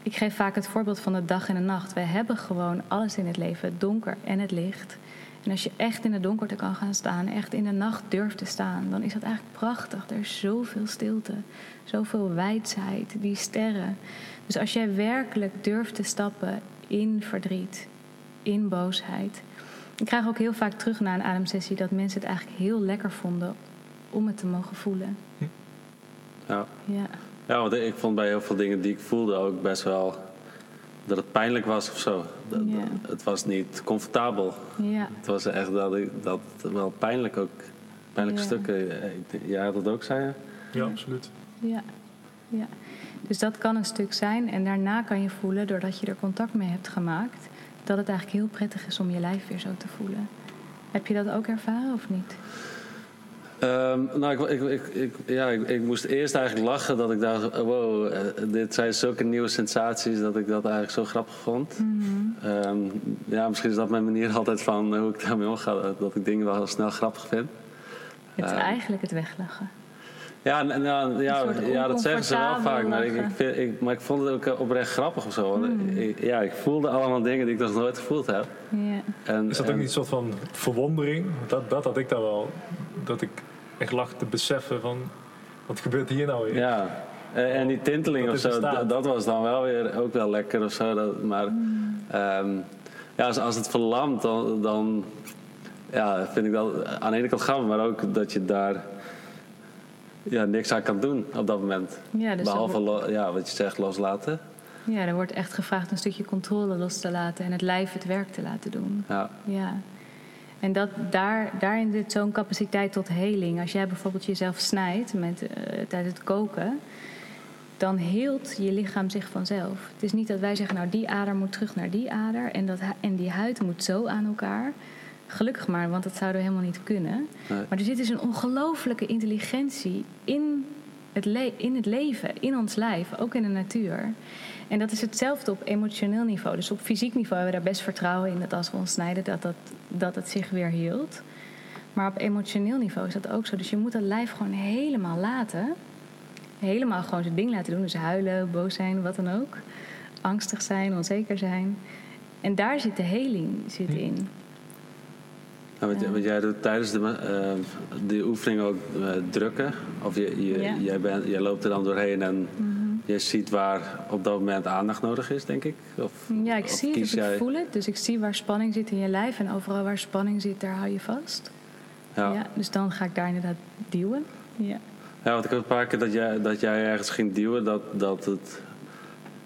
ik geef vaak het voorbeeld van de dag en de nacht. We hebben gewoon alles in het leven, het donker en het licht. En als je echt in de donkerte kan gaan staan, echt in de nacht durft te staan, dan is dat eigenlijk prachtig. Er is zoveel stilte, zoveel wijsheid, die sterren. Dus als jij werkelijk durft te stappen in verdriet, in boosheid. Ik krijg ook heel vaak terug na een ademsessie dat mensen het eigenlijk heel lekker vonden om het te mogen voelen. Ja. Ja, ja want ik vond bij heel veel dingen die ik voelde ook best wel dat het pijnlijk was of zo. Dat, Het was niet comfortabel. Ja. Het was echt dat, ik, dat wel pijnlijk ook. Pijnlijke ja. stukken. Ja, dat ook zei je? Ja, absoluut. Ja. ja. Dus dat kan een stuk zijn. En daarna kan je voelen, doordat je er contact mee hebt gemaakt, dat het eigenlijk heel prettig is om je lijf weer zo te voelen. Heb je dat ook ervaren of niet? Um, nou, ik, ik, ik, ja, ik, moest eerst eigenlijk lachen dat ik dacht: wow, eh, dit zijn zulke nieuwe sensaties dat ik dat eigenlijk zo grappig vond. Mhm. Ehm, ja, misschien is dat mijn manier altijd van hoe ik daarmee omga, dat ik dingen wel snel grappig vind. Het is ehm, eigenlijk het weglachen. Ja, nou, ja, ja, dat zeggen ze wel vaak. Maar ik, vind, ik, maar ik vond het ook oprecht grappig of zo. Mm. ik, ja, ik voelde allemaal dingen die ik nog nooit gevoeld heb. En, is dat ook niet een soort van verwondering? Dat, dat had ik dan wel. Dat ik echt lag te beseffen van... Wat gebeurt hier nou weer? Ja, en die tinteling of zo, dat was dan wel weer ook wel lekker of zo. Dat, maar mm. Ehm, ja, als, als het verlamt, dan, dan ja, vind ik dat aan de ene kant grappig, maar ook dat je daar ja, niks aan kan doen op dat moment. Ja, dus Behalve ja, wat je zegt, loslaten. Ja, er wordt echt gevraagd een stukje controle los te laten en het lijf het werk te laten doen. Ja. ja. En dat, daar, daarin zit zo'n capaciteit tot heling. Als jij bijvoorbeeld jezelf snijdt met, uh, tijdens het koken, dan heelt je lichaam zich vanzelf. Het is niet dat wij zeggen, nou die ader moet terug naar die ader en, dat, en die huid moet zo aan elkaar. Gelukkig maar, want dat zouden we helemaal niet kunnen. Maar er zit dus een ongelofelijke intelligentie in het, in het leven, in ons lijf, ook in de natuur. En dat is hetzelfde op emotioneel niveau. Dus op fysiek niveau hebben we daar best vertrouwen in dat als we ons snijden, dat, dat, dat het zich weer hield. Maar op emotioneel niveau is dat ook zo. Dus je moet dat lijf gewoon helemaal laten. Helemaal gewoon zijn ding laten doen. Dus huilen, boos zijn, wat dan ook. Angstig zijn, onzeker zijn. En daar zit de heling zit hm. in. Nou, wat, jij doet tijdens de, uh, die oefening ook uh, drukken. Of je, je, jij, bent, jij loopt er dan doorheen en mm je ziet waar op dat moment aandacht nodig is, denk ik. Of, ja, ik zie het, dus ik voel het. Dus ik zie waar spanning zit in je lijf. En overal waar spanning zit, daar hou je vast. Ja. ja dus dan ga ik daar inderdaad duwen. Ja, ja want ik heb een paar keer dat jij, dat jij ergens ging duwen, dat, dat het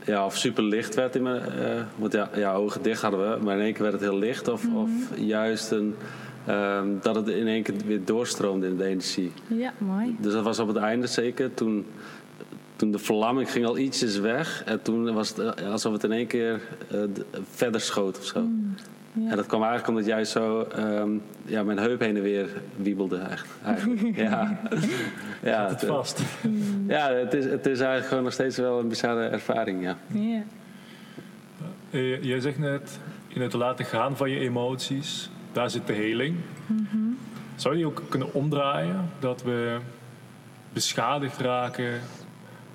ja, of super licht werd in mijn... Uh, want ja, ja, ogen dicht hadden we, maar in één keer werd het heel licht. Of, of juist een, ehm, dat het in één keer weer doorstroomde in de energie. Ja, mooi. Dus dat was op het einde zeker. Toen, toen de verlamming ging al ietsjes weg. En toen was het alsof het in één keer verder schoot of zo. Mm. En dat kwam eigenlijk omdat jij zo um, ja, mijn heup heen en weer wiebelde. Echt, eigenlijk. ja. ja, het vast. Ja, het is, het is eigenlijk gewoon nog steeds wel een bizarre ervaring. Ja. ja. Uh, jij zegt net, in het laten gaan van je emoties, daar zit de heling. Mm Zou je ook kunnen omdraaien dat we beschadigd raken,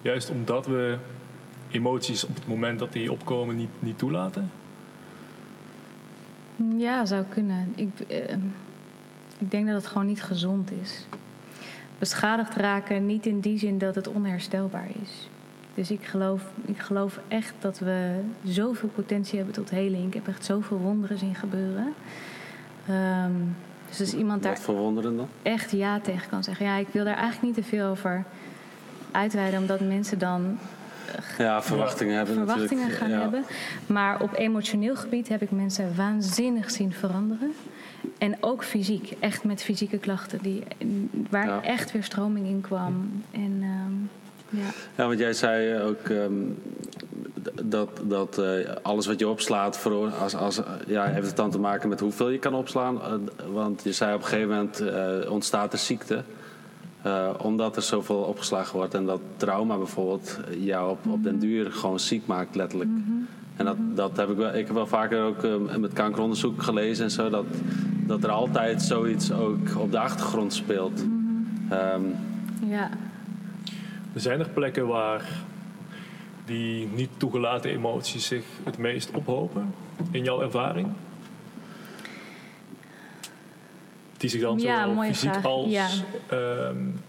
juist omdat we emoties op het moment dat die opkomen niet, niet toelaten? Ja, zou kunnen. Ik, uh, ik denk dat het gewoon niet gezond is. Beschadigd raken niet in die zin dat het onherstelbaar is. Dus ik geloof, ik geloof echt dat we zoveel potentie hebben tot heling. Ik heb echt zoveel wonderen zien gebeuren. Um, dus als iemand Wat voor wonderen dan? echt ja tegen kan zeggen. Ja, ik wil daar eigenlijk niet te veel over uitweiden, omdat mensen dan ja, verwachtingen hebben. Verwachtingen gaan hebben. Maar op emotioneel gebied heb ik mensen waanzinnig zien veranderen. En ook fysiek, echt met fysieke klachten, die, waar echt weer stroming in kwam. En, um, ja. ja, want jij zei ook um, dat, dat uh, alles wat je opslaat, voor, als, als, ja, heeft het dan te maken met hoeveel je kan opslaan. Uh, want je zei op een gegeven moment uh, ontstaat er ziekte. Uh, omdat er zoveel opgeslagen wordt en dat trauma bijvoorbeeld jou op, op den duur gewoon ziek maakt, letterlijk. Mm -hmm. En dat, dat heb ik wel, ik heb wel vaker ook uh, met kankeronderzoek gelezen en zo, dat, dat er altijd zoiets ook op de achtergrond speelt. Mm -hmm. um, ja. Er zijn er plekken waar die niet toegelaten emoties zich het meest ophopen, in jouw ervaring? Die zich dan ja, zowel fysiek vraag. als ja. um,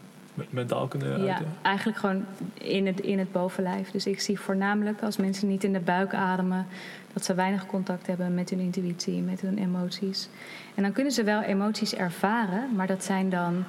mentaal kunnen uiten? Ja, eigenlijk gewoon in het, in het bovenlijf. Dus ik zie voornamelijk als mensen niet in de buik ademen... dat ze weinig contact hebben met hun intuïtie, met hun emoties. En dan kunnen ze wel emoties ervaren, maar dat zijn dan...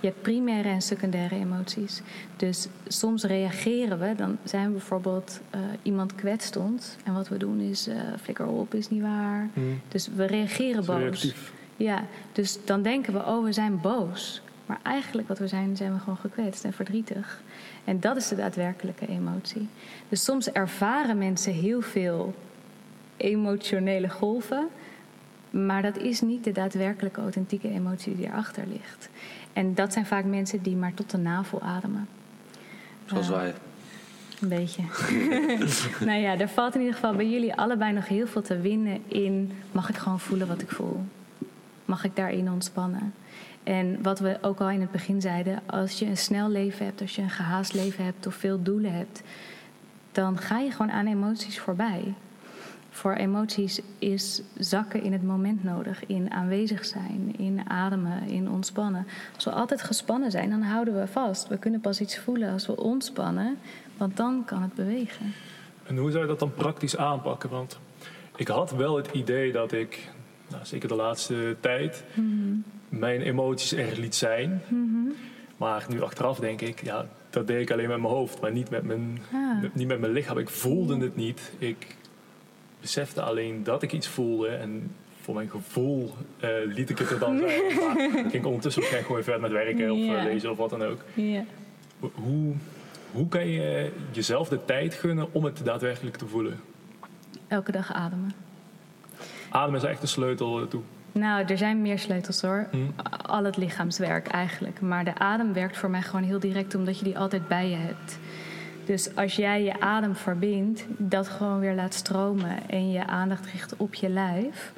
Je hebt primaire en secundaire emoties. Dus soms reageren we. Dan zijn we bijvoorbeeld uh, iemand kwetst ons. En wat we doen is uh, flikker op, is niet waar. Hmm. Dus we reageren boos. Reactief. Ja, dus dan denken we, oh, we zijn boos. Maar eigenlijk wat we zijn, zijn we gewoon gekwetst en verdrietig. En dat is de daadwerkelijke emotie. Dus soms ervaren mensen heel veel emotionele golven. Maar dat is niet de daadwerkelijke authentieke emotie die erachter ligt. En dat zijn vaak mensen die maar tot de navel ademen. Zoals wij. Een beetje. nou ja, er valt in ieder geval bij jullie allebei nog heel veel te winnen in... mag ik gewoon voelen wat ik voel? Mag ik daarin ontspannen. En wat we ook al in het begin zeiden, als je een snel leven hebt, als je een gehaast leven hebt of veel doelen hebt, dan ga je gewoon aan emoties voorbij. Voor emoties is zakken in het moment nodig, in aanwezig zijn, in ademen, in ontspannen. Als we altijd gespannen zijn, dan houden we vast. We kunnen pas iets voelen als we ontspannen, want dan kan het bewegen. En hoe zou je dat dan praktisch aanpakken? Want ik had wel het idee dat ik nou, zeker de laatste tijd, mm mijn emoties er liet zijn. Mm Maar nu achteraf denk ik, ja, dat deed ik alleen met mijn hoofd, maar niet met mijn, ah. niet met mijn lichaam. Ik voelde het niet. Ik besefte alleen dat ik iets voelde en voor mijn gevoel uh, liet ik het er dan zijn. maar ging ik ondertussen waarschijnlijk gewoon verder met werken of uh, lezen of wat dan ook. Yeah. Hoe, hoe kan je jezelf de tijd gunnen om het daadwerkelijk te voelen? Elke dag ademen. Adem is echt de sleutel toe. Nou, er zijn meer sleutels hoor. Hm. Al het lichaamswerk eigenlijk. Maar de adem werkt voor mij gewoon heel direct omdat je die altijd bij je hebt. Dus als jij je adem verbindt, dat gewoon weer laat stromen en je aandacht richt op je lijf,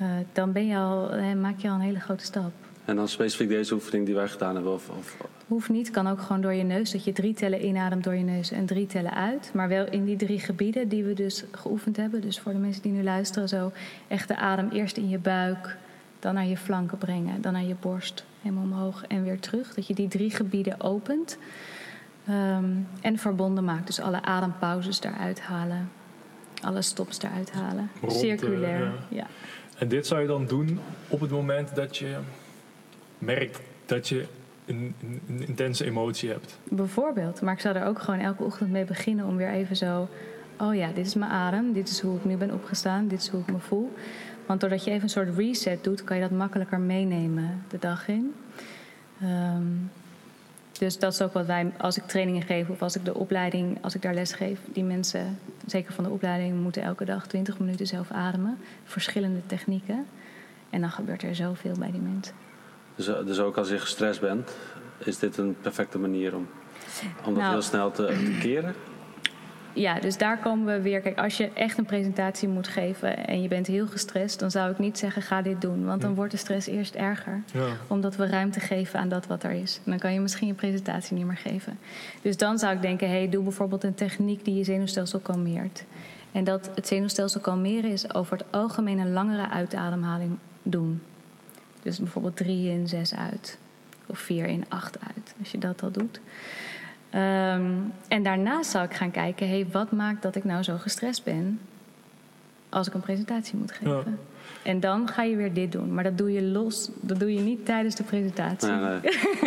uh, dan ben je al, uh, maak je al een hele grote stap. En dan specifiek deze oefening die wij gedaan hebben? Of, of... Hoeft niet, kan ook gewoon door je neus. Dat je drie tellen inademt door je neus en drie tellen uit. Maar wel in die drie gebieden die we dus geoefend hebben. Dus voor de mensen die nu luisteren, zo echt de adem eerst in je buik, dan naar je flanken brengen, dan naar je borst, helemaal omhoog en weer terug. Dat je die drie gebieden opent um, en verbonden maakt. Dus alle adempauzes daaruit halen, alle stops eruit halen. Rond, Circulair, ja. ja. En dit zou je dan doen op het moment dat je merkt dat je een, intense emotie hebt. Bijvoorbeeld, maar ik zou er ook gewoon elke ochtend mee beginnen om weer even zo... oh ja, dit is mijn adem, dit is hoe ik nu ben opgestaan, dit is hoe ik me voel. Want doordat je even een soort reset doet, kan je dat makkelijker meenemen de dag in. Ehm, dus dat is ook wat wij, als ik trainingen geef of als ik de opleiding, als ik daar les geef, die mensen, zeker van de opleiding, moeten elke dag 20 minuten zelf ademen. Verschillende technieken. En dan gebeurt er zoveel bij die mensen. Dus, eh, dus ook als je gestrest bent, is dit een perfecte manier om, om dat nou, heel snel te, te keren? ja, dus daar komen we weer. Kijk, als je echt een presentatie moet geven en je bent heel gestrest, dan zou ik niet zeggen: ga dit doen. Want dan wordt de stress eerst erger. Ja. Omdat we ruimte geven aan dat wat er is. En dan kan je misschien je presentatie niet meer geven. Dus dan zou ik denken: hey, doe bijvoorbeeld een techniek die je zenuwstelsel kalmeert. En dat het zenuwstelsel kalmeren is over het algemeen een langere uitademhaling doen. Dus bijvoorbeeld drie in, zes uit. Of vier in, acht uit. Als je dat al doet. Ehm, en daarnaast zou ik gaan kijken, hey, wat maakt dat ik nou zo gestrest ben als ik een presentatie moet geven? En dan ga je weer dit doen. Maar dat doe je los. Dat doe je niet tijdens de presentatie. Nee,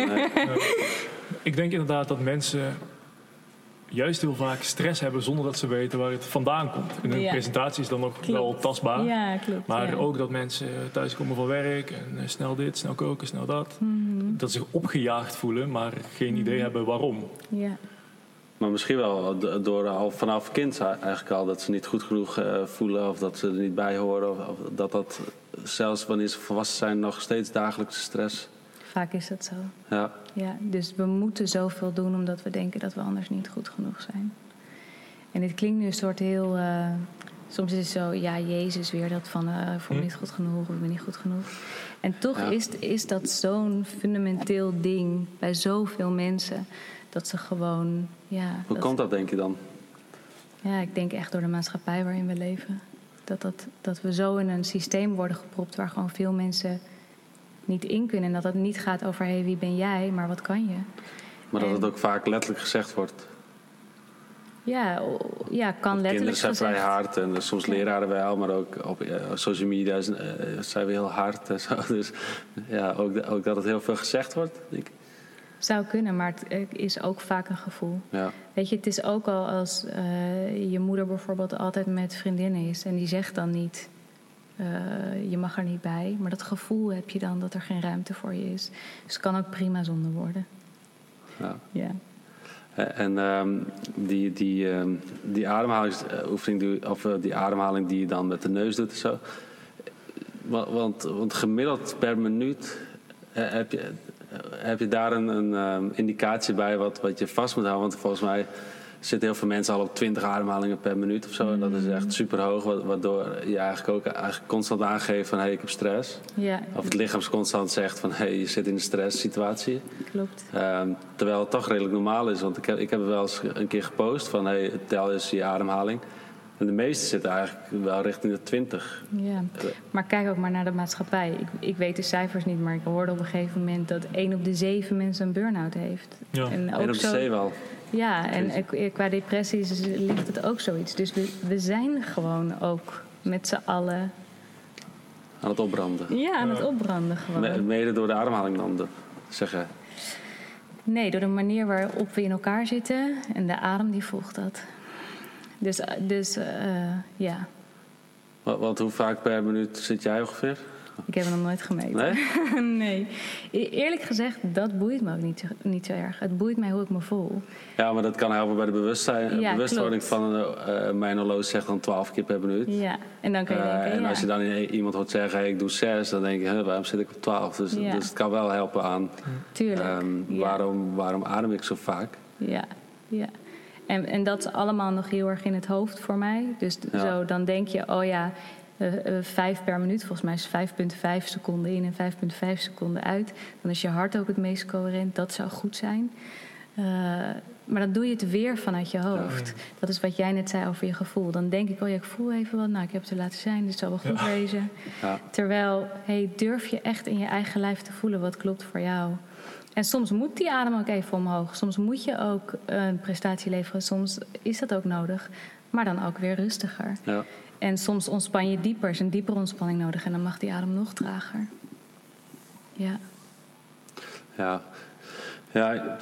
nee. ik denk inderdaad dat mensen juist heel vaak stress hebben zonder dat ze weten waar het vandaan komt. En een presentatie is dan nog wel tastbaar. Ja, klopt. Maar ook dat mensen thuiskomen van werk en eh, snel dit, snel koken, snel dat. Mhm. Dat ze zich opgejaagd voelen, maar geen idee mhm. hebben waarom. Ja. Maar misschien wel door al vanaf kind eigenlijk al dat ze niet goed genoeg uh, voelen of dat ze er niet bij horen. Of, of, dat dat zelfs wanneer ze volwassen zijn nog steeds dagelijkse stress Vaak is dat zo. Ja. ja. Dus we moeten zoveel doen omdat we denken dat we anders niet goed genoeg zijn. En dit klinkt nu een soort heel. Uh, soms is het zo, ja, Jezus weer dat van uh, voel me hm. niet goed genoeg of ik ben niet goed genoeg. En toch is, is dat zo'n fundamenteel ding bij zoveel mensen. Dat ze gewoon. Ja, Hoe komt dat, denk je dan? Ja, ik denk echt door de maatschappij waarin we leven. Dat, dat, dat we zo in een systeem worden gepropt waar gewoon veel mensen niet in kunnen. En dat het niet gaat over hey, wie ben jij, maar wat kan je. Maar dat het ook vaak letterlijk gezegd wordt. Ja, ja kan letterlijk Kinderen zijn vrij hard en soms leraren wel, maar ook op social media eh, zijn we heel hard en zo. Dus ja, ook, ook dat het heel veel gezegd wordt. Ik. Zou kunnen, maar het is ook vaak een gevoel. Ja. Weet je, het is ook al als uh, je moeder bijvoorbeeld altijd met vriendinnen is en die zegt dan niet uh, je mag er niet bij. Maar dat gevoel heb je dan dat er geen ruimte voor je is. Dus het kan ook prima zonder worden. Ja. En um, die, die, um, die ademhalingsoefening, of uh, die ademhaling die je dan met de neus doet en zo. Want, want gemiddeld per minuut heb je, heb je daar een, een um, indicatie bij wat, wat je vast moet houden. Want volgens mij zitten heel veel mensen al op 20 ademhalingen per minuut of zo. En dat is echt super hoog, waardoor je eigenlijk ook eigenlijk constant aangeeft van hé, hey, ik heb stress. Ja. Of het lichaam constant zegt van hé, hey, je zit in een stresssituatie. Klopt. Um, terwijl het toch redelijk normaal is. Want ik heb, ik heb wel eens een keer gepost van hé, hey, tel eens je ademhaling. En de meeste zitten eigenlijk wel richting de 20. Ja, maar kijk ook maar naar de maatschappij. Ik, ik weet de cijfers niet, maar ik hoorde op een gegeven moment dat 1 op de 7 mensen een burn-out heeft. Ja, en ook 1 op de 7 al. Ja, en qua depressies ligt het ook zoiets. Dus we, we zijn gewoon ook met z'n allen... Aan het opbranden. Ja, aan het opbranden gewoon. Mede door de ademhaling dan, zeg je? Nee, door de manier waarop we in elkaar zitten. En de adem die volgt dat. Dus, dus uh, ja. Want hoe vaak per minuut zit jij ongeveer? Ik heb hem nog nooit gemeten. Nee? nee. E-, eerlijk gezegd, dat boeit me ook niet, niet zo erg. Het boeit mij hoe ik me voel. Ja, maar dat kan helpen bij de bewustzijn, ja, bewustwording van uh, mijn horloge zegt dan 12 keer per minuut. Ja, en dan kan je uh, En als je dan iemand hoort zeggen, hey, ik doe 6, dan denk je, waarom zit ik op 12? Dus, dus het kan wel helpen aan Tuurlijk. Um, waarom, waarom adem ik zo vaak? Ja, ja. En, en dat is allemaal nog heel erg in het hoofd voor mij. Dus zo, dan denk je, oh ja, vijf per minuut. Volgens mij is 5,5 seconden in en 5,5 seconden uit. Dan is je hart ook het meest coherent. Dat zou goed zijn. Uh, maar dan doe je het weer vanuit je hoofd. Dat is wat jij net zei over je gevoel. Dan denk ik, oh ja, ik voel even wat. Nou, ik heb het te laten zijn, dit zal wel goed wezen. Terwijl, hey, durf je echt in je eigen lijf te voelen wat klopt voor jou. En soms moet die adem ook even omhoog. Soms moet je ook een prestatie leveren. Soms is dat ook nodig. Maar dan ook weer rustiger. En soms ontspan je dieper, is een diepere ontspanning nodig en dan mag die adem nog trager. Ja. Ja. Ja,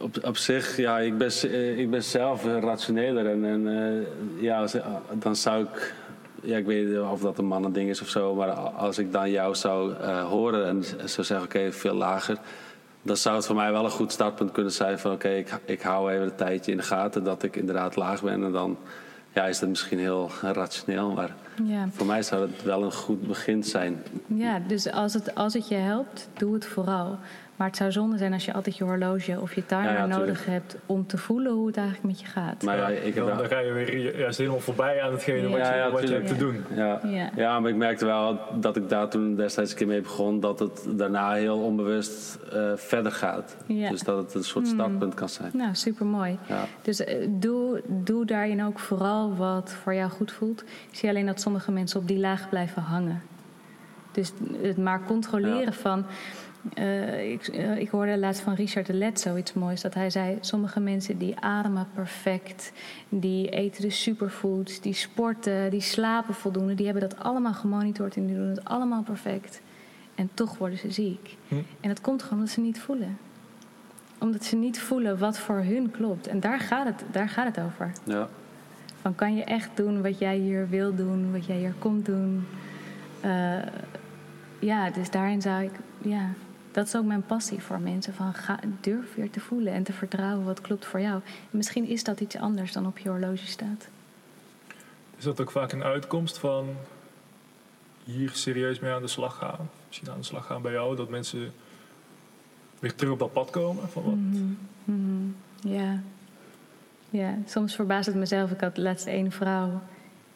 op, op zich, ja, ik ben, eh, ik ben zelf rationeler. En, en uh, ja, dan zou ik ja, ik weet niet of dat een mannending is of zo, maar als ik dan jou zou horen en zou zeggen: oké, veel lager, dan zou het voor mij wel een goed startpunt kunnen zijn van: oké, ik, ik hou even een tijdje in de gaten dat ik inderdaad laag ben. En dan ja, is dat misschien heel rationeel, maar ja. voor mij zou het wel een goed begin zijn. Ja, dus als het, als het je helpt, doe het vooral. Maar het zou zonde zijn als je altijd je horloge of je timer nodig hebt om te voelen hoe het eigenlijk met je gaat. Maar ja, ik heb dan, dan ga je weer juist helemaal voorbij aan hetgene wat, je, wat je hebt te doen. Ja. Ja. maar ik merkte wel dat ik daar toen destijds een keer mee begon, dat het daarna heel onbewust uh, verder gaat. Dus dat het een soort hmm. startpunt kan zijn. Nou, super mooi. Dus uh, doe, doe daarin ook vooral wat voor jou goed voelt. Ik zie alleen dat sommige mensen op die laag blijven hangen. Dus het maar controleren van uh, ik, uh, ik, hoorde laatst van Richard de Let zoiets moois. Dat hij zei: sommige mensen die ademen perfect, die eten de superfoods, die sporten, die slapen voldoende, die hebben dat allemaal gemonitord en die doen het allemaal perfect. En toch worden ze ziek. Hm. En dat komt gewoon omdat ze niet voelen. Omdat ze niet voelen wat voor hun klopt. En daar gaat het, daar gaat het over. Ja. Van kan je echt doen wat jij hier wil doen, wat jij hier komt doen. Uh, ja, dus daarin zou ik. Ja, dat is ook mijn passie voor mensen. Van ga, durf weer te voelen en te vertrouwen wat klopt voor jou. En misschien is dat iets anders dan op je horloge staat. Is dat ook vaak een uitkomst van hier serieus mee aan de slag gaan? Misschien aan de slag gaan bij jou, dat mensen weer terug op dat pad komen? Van wat? Mm -hmm. Ja. ja, soms verbaast het mezelf. Ik had laatst één vrouw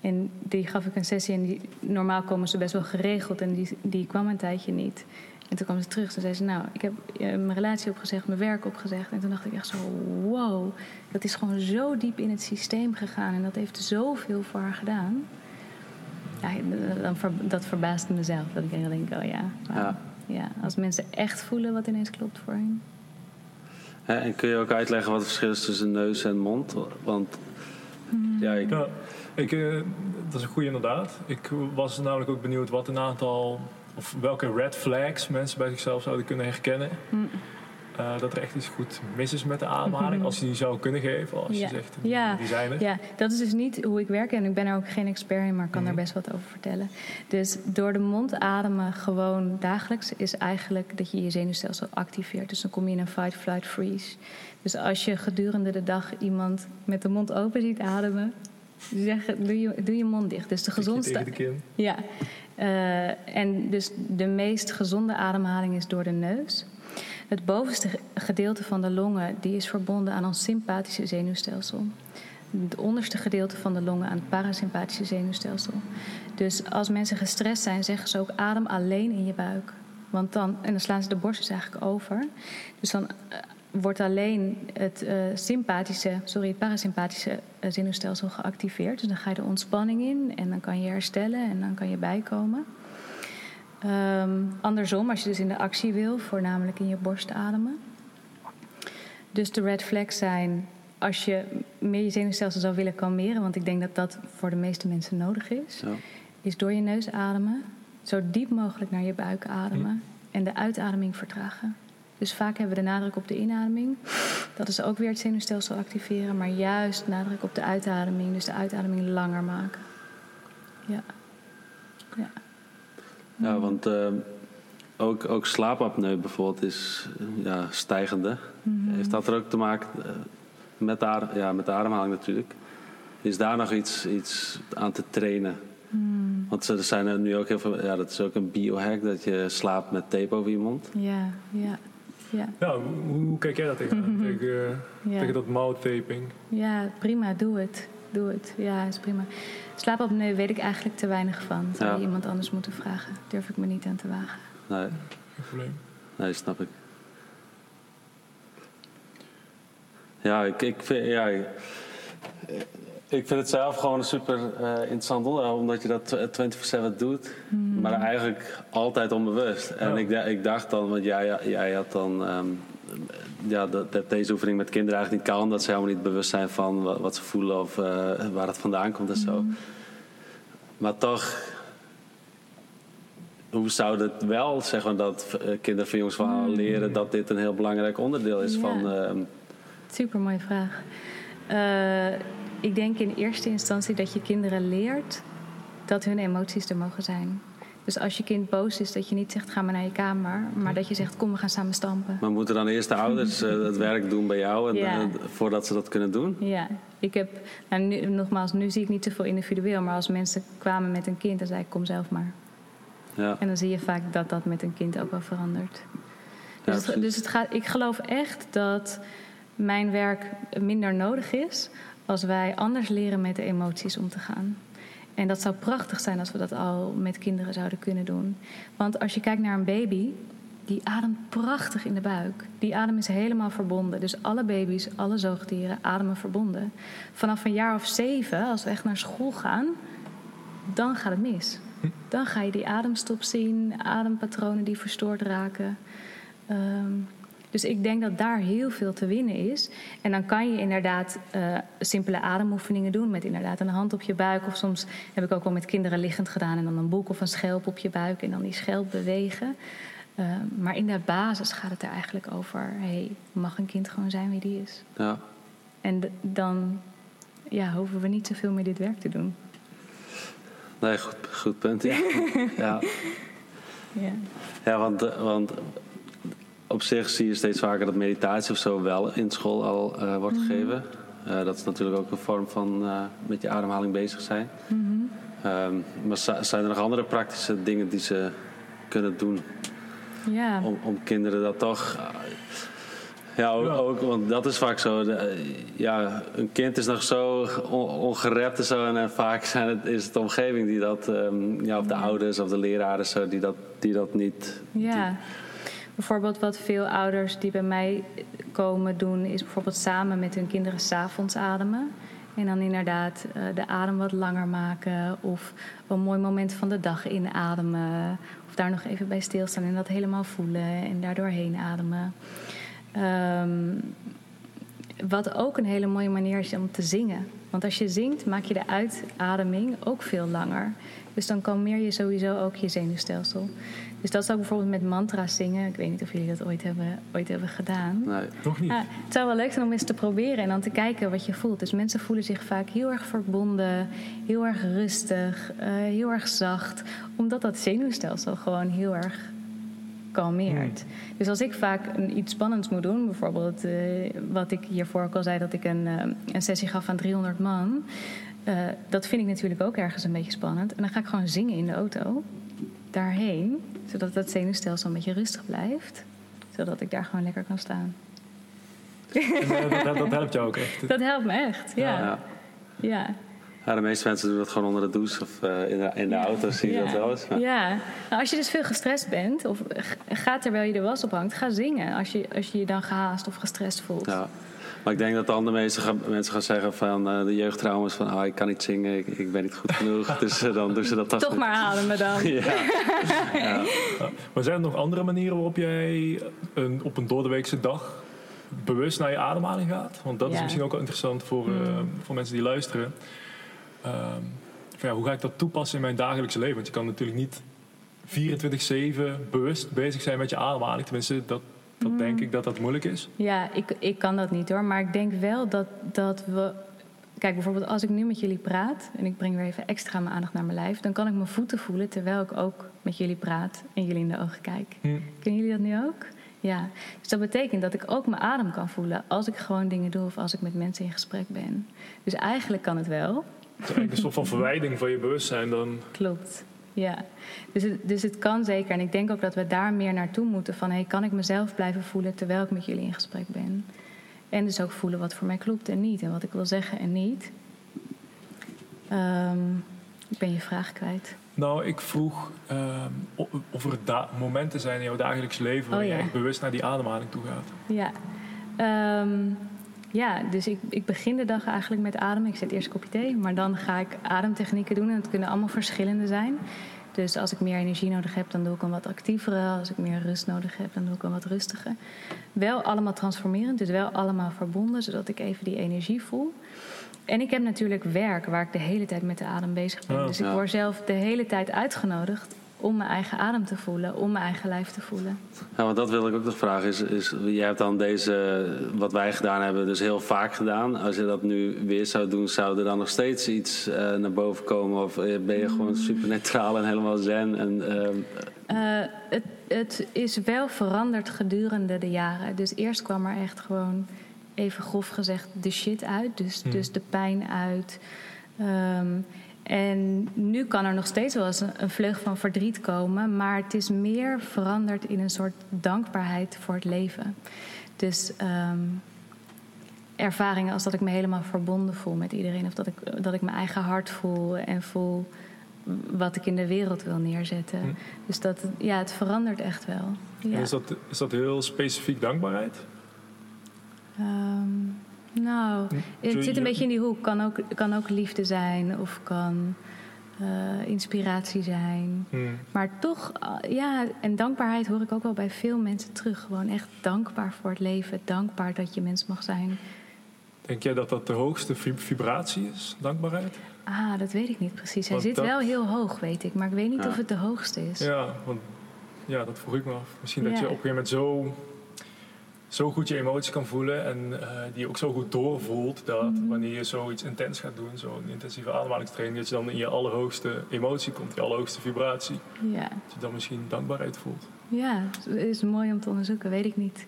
en die gaf ik een sessie en die, normaal komen ze best wel geregeld en die, die kwam een tijdje niet. En toen kwam ze terug en zei ze, nou, ik heb eh, mijn relatie opgezegd, mijn werk opgezegd. En toen dacht ik echt zo, wow, dat is gewoon zo diep in het systeem gegaan. En dat heeft zoveel voor haar gedaan. Ja, dan, dat verbaast mezelf. Dat ik denk, oh ja, ja. ja. Als mensen echt voelen wat ineens klopt voor hen. en kun je ook uitleggen wat het verschil is tussen neus en mond? Want hmm. ja, ik... Ja, ik, uh, dat is een goede inderdaad. Ik was namelijk ook benieuwd wat een aantal of welke red flags mensen bij zichzelf zouden kunnen herkennen. Mm. Uh, dat er echt iets goed mis is met de ademhaling. Mm-hmm. Als je die zou kunnen geven, als je zegt, ja. designer. Ja, dat is dus niet hoe ik werk. En ik ben er ook geen expert in, maar ik kan daar best wat over vertellen. Dus door de mond ademen gewoon dagelijks... is eigenlijk dat je je zenuwstelsel activeert. Dus dan kom je in een fight, flight, freeze. Dus als je gedurende de dag iemand met de mond open ziet ademen... Zeg, doe, je, doe je mond dicht. Dus de gezondste. Ja, uh, en dus de meest gezonde ademhaling is door de neus. Het bovenste gedeelte van de longen die is verbonden aan ons sympathische zenuwstelsel. Het onderste gedeelte van de longen aan het parasympathische zenuwstelsel. Dus als mensen gestrest zijn, zeggen ze ook adem alleen in je buik. Want dan, en dan slaan ze de borst dus eigenlijk over. Dus dan eh, wordt alleen het uh, sympathische, sorry, het parasympathische uh, zenuwstelsel geactiveerd. Dus dan ga je de ontspanning in en dan kan je herstellen en dan kan je bijkomen. Um, andersom, als je dus in de actie wil, voornamelijk in je borst ademen. Dus de red flags zijn als je meer je zenuwstelsel zou willen kalmeren, want ik denk dat dat voor de meeste mensen nodig is, ja. is door je neus ademen, zo diep mogelijk naar je buik ademen en de uitademing vertragen. Dus vaak hebben we de nadruk op de inademing. Dat is ook weer het zenuwstelsel activeren, maar juist nadruk op de uitademing. Dus de uitademing langer maken. Ja. Ja, ja want uh, ook, ook slaapapneu bijvoorbeeld is ja, stijgende. Mm Heeft dat er ook te maken uh, met, de, ja, met de ademhaling natuurlijk? Is daar nog iets, iets aan te trainen? Mm. Want er zijn er nu ook heel veel. Ja, dat is ook een biohack dat je slaapt met tape over je mond. Ja, ja. Ja. ja hoe, hoe kijk jij dat tegen, tegen, ja. tegen dat mouthvaping? Ja, prima, doe het. Doe het. Ja, is prima. Slaapapneu weet ik eigenlijk te weinig van. Zou je iemand anders moeten vragen. Durf ik me niet aan te wagen. Nee. Geen probleem. Nee, snap ik. Ja, ik, ik vind... Ja, ik vind het zelf gewoon een super uh, interessant onderwerp, omdat je dat 24-7 doet, hmm. maar eigenlijk altijd onbewust. En ik, ik, dacht dan, want jij, jij had dan um, ja, dat, dat, deze oefening met kinderen eigenlijk niet kan, dat ze helemaal niet bewust zijn van wat, wat ze voelen of uh, waar het vandaan komt en zo. Hmm. Maar toch hoe zou het wel zeggen dat uh, kinderen van jongs van hmm. leren dat dit een heel belangrijk onderdeel is van. Uh, Super mooie vraag. Uh, ik denk in eerste instantie dat je kinderen leert dat hun emoties er mogen zijn. Dus als je kind boos is, dat je niet zegt ga maar naar je kamer, maar dat je zegt kom we gaan samen stampen. Maar moeten dan eerst de ouders uh, het werk doen bij jou en, voordat ze dat kunnen doen? Ja, ik heb, nou, nu, nogmaals, nu zie ik niet zoveel individueel, maar als mensen kwamen met een kind, dan zei ik kom zelf maar. Ja. En dan zie je vaak dat dat met een kind ook wel verandert. Dus, het, dus het gaat, ik geloof echt dat mijn werk minder nodig is als wij anders leren met de emoties om te gaan. En dat zou prachtig zijn als we dat al met kinderen zouden kunnen doen. Want als je kijkt naar een baby, die ademt prachtig in de buik. Die adem is helemaal verbonden. Dus alle baby's, alle zoogdieren ademen verbonden. Vanaf een jaar of zeven, als we echt naar school gaan, dan gaat het mis. Dan ga je die ademstop zien, adempatronen die verstoord raken. Ehm, dus ik denk dat daar heel veel te winnen is. En dan kan je inderdaad uh, simpele ademoefeningen doen met inderdaad een hand op je buik. Of soms heb ik ook wel met kinderen liggend gedaan en dan een boek of een schelp op je buik en dan die schelp bewegen. Uh, maar in de basis gaat het er eigenlijk over: hey, mag een kind gewoon zijn wie die is? Ja. En dan ja, hoeven we niet zoveel meer dit werk te doen. Nee, goed, goed punt. Ja. ja. ja. ja want, want op zich zie je steeds vaker dat meditatie of zo wel in school al uh, wordt mhm. gegeven. Uh, dat is natuurlijk ook een vorm van uh, met je ademhaling bezig zijn. Mm -hmm. um, maar zijn er nog andere praktische dingen die ze kunnen doen? Ja. Om, om kinderen dat toch. Ja ook, ook, want dat is vaak zo. De, ja, een kind is nog zo on, ongerept en zo. En, vaak zijn het, is het de omgeving die dat, um, ja, of de ouders of de leraren zo, die dat, die dat niet. Ja. Die, Bijvoorbeeld wat veel ouders die bij mij komen doen, is bijvoorbeeld samen met hun kinderen s'avonds ademen. En dan inderdaad uh, de adem wat langer maken. Of een mooi moment van de dag inademen. Of daar nog even bij stilstaan en dat helemaal voelen en daardoor heen ademen. Um, wat ook een hele mooie manier is om te zingen. Want als je zingt, maak je de uitademing ook veel langer. Dus dan kalmeer je sowieso ook je zenuwstelsel. Dus dat is ook bijvoorbeeld met mantra's zingen. Ik weet niet of jullie dat ooit hebben, ooit hebben gedaan. Nee, nog niet. het zou wel leuk zijn om eens te proberen en dan te kijken wat je voelt. Dus mensen voelen zich vaak heel erg verbonden, heel erg rustig, uh, heel erg zacht. Omdat dat zenuwstelsel gewoon heel erg kalmeert. Hmm. Dus als ik vaak een, iets spannends moet doen, bijvoorbeeld uh, wat ik hiervoor ook al zei, dat ik een, uh, een sessie gaf aan 300 man. dat vind ik natuurlijk ook ergens een beetje spannend. En dan ga ik gewoon zingen in de auto daarheen, zodat dat zenuwstelsel een beetje rustig blijft, zodat ik daar gewoon lekker kan staan. dat, dat, dat, helpt jou ook echt. Dat helpt me echt, ja. ja. ja. ja. de meeste mensen doen dat gewoon onder de douche of uh, in de, in de auto, zie je dat wel eens. Ja, nou, als je dus veel gestrest bent, of gaat terwijl je de was ophangt, ga zingen. Als je, als je je dan gehaast of gestrest voelt. Ja. Maar ik denk dat dan de meeste gaan, mensen gaan zeggen van uh, de jeugdtrauma's van oh, ik kan niet zingen, ik, ik ben niet goed genoeg. dus uh, dan doen ze dat toch. Toch maar ademen dan. ja. ja. Maar zijn er nog andere manieren waarop jij een, op een doordeweekse dag bewust naar je ademhaling gaat? Want dat is misschien ook wel interessant voor, uh, voor mensen die luisteren. Ehm, ja, hoe ga ik dat toepassen in mijn dagelijkse leven? Want je kan natuurlijk niet 24-7 bewust bezig zijn met je ademhaling. Tenminste, dat, dat denk mm. ik dat dat moeilijk is. Ja, ik, ik kan dat niet hoor. Maar ik denk wel dat, dat we. Kijk, bijvoorbeeld als ik nu met jullie praat en ik breng weer even extra mijn aandacht naar mijn lijf, dan kan ik mijn voeten voelen terwijl ik ook met jullie praat en jullie in de ogen kijk. Hm. Kennen jullie dat nu ook? Ja. Dus dat betekent dat ik ook mijn adem kan voelen als ik gewoon dingen doe of als ik met mensen in gesprek ben. Dus eigenlijk kan het wel. Het is een soort van verwijding van je bewustzijn dan. Klopt. Ja, dus het, dus het kan zeker. En ik denk ook dat we daar meer naartoe moeten. Van hey, kan ik mezelf blijven voelen terwijl ik met jullie in gesprek ben? En dus ook voelen wat voor mij klopt en niet. En wat ik wil zeggen en niet. Um, ik ben je vraag kwijt. Nou, ik vroeg um, of er momenten zijn in jouw dagelijks leven waar oh, je echt bewust naar die ademhaling toe gaat. Ja, um, ja, dus ik, ik begin de dag eigenlijk met ademen. Ik zet eerst een kopje thee, maar dan ga ik ademtechnieken doen. En het kunnen allemaal verschillende zijn. Dus als ik meer energie nodig heb, dan doe ik een wat actievere. Als ik meer rust nodig heb, dan doe ik een wat rustiger. Wel allemaal transformerend, dus wel allemaal verbonden, zodat ik even die energie voel. En ik heb natuurlijk werk waar ik de hele tijd met de adem bezig ben. Oh, dus ik word zelf de hele tijd uitgenodigd om mijn eigen adem te voelen, om mijn eigen lijf te voelen. Ja, want dat wil ik ook nog vragen. Is, is, jij hebt dan deze, wat wij gedaan hebben, dus heel vaak gedaan. Als je dat nu weer zou doen, zou er dan nog steeds iets uh, naar boven komen? Of eh, ben je gewoon mm. super neutraal en helemaal zen? En, uh, het, het is wel veranderd gedurende de jaren. Dus eerst kwam er echt gewoon, even grof gezegd, de shit uit. Dus, mm. dus de pijn uit. Um, en nu kan er nog steeds wel eens een, vleug van verdriet komen, maar het is meer veranderd in een soort dankbaarheid voor het leven. Dus um, ervaringen als dat ik me helemaal verbonden voel met iedereen, of dat ik, dat ik mijn eigen hart voel en voel wat ik in de wereld wil neerzetten. Hm. Dus dat, ja, het verandert echt wel. Ja. Is, dat, is dat heel specifiek dankbaarheid? Um, nou, hm? het zit een beetje in die hoek. Kan ook, kan ook liefde zijn of kan uh, inspiratie zijn. Hm. Maar toch, uh, ja, en dankbaarheid hoor ik ook wel bij veel mensen terug. Gewoon echt dankbaar voor het leven. Dankbaar dat je mens mag zijn. Denk jij dat dat de hoogste vibratie is, dankbaarheid? Ah, dat weet ik niet precies. Hij zit wel heel hoog, weet ik. Maar ik weet niet of het de hoogste is. Ja, want, ja dat vroeg ik me af. Misschien dat je op een gegeven moment zo zo goed je emoties kan voelen en uh, die je ook zo goed doorvoelt dat mhm. wanneer je zoiets intens gaat doen, zo'n intensieve ademhalingstraining, dat je dan in je allerhoogste emotie komt, je allerhoogste vibratie. Ja. Dat je dan misschien dankbaarheid voelt. Ja, dat is mooi om te onderzoeken, weet ik niet.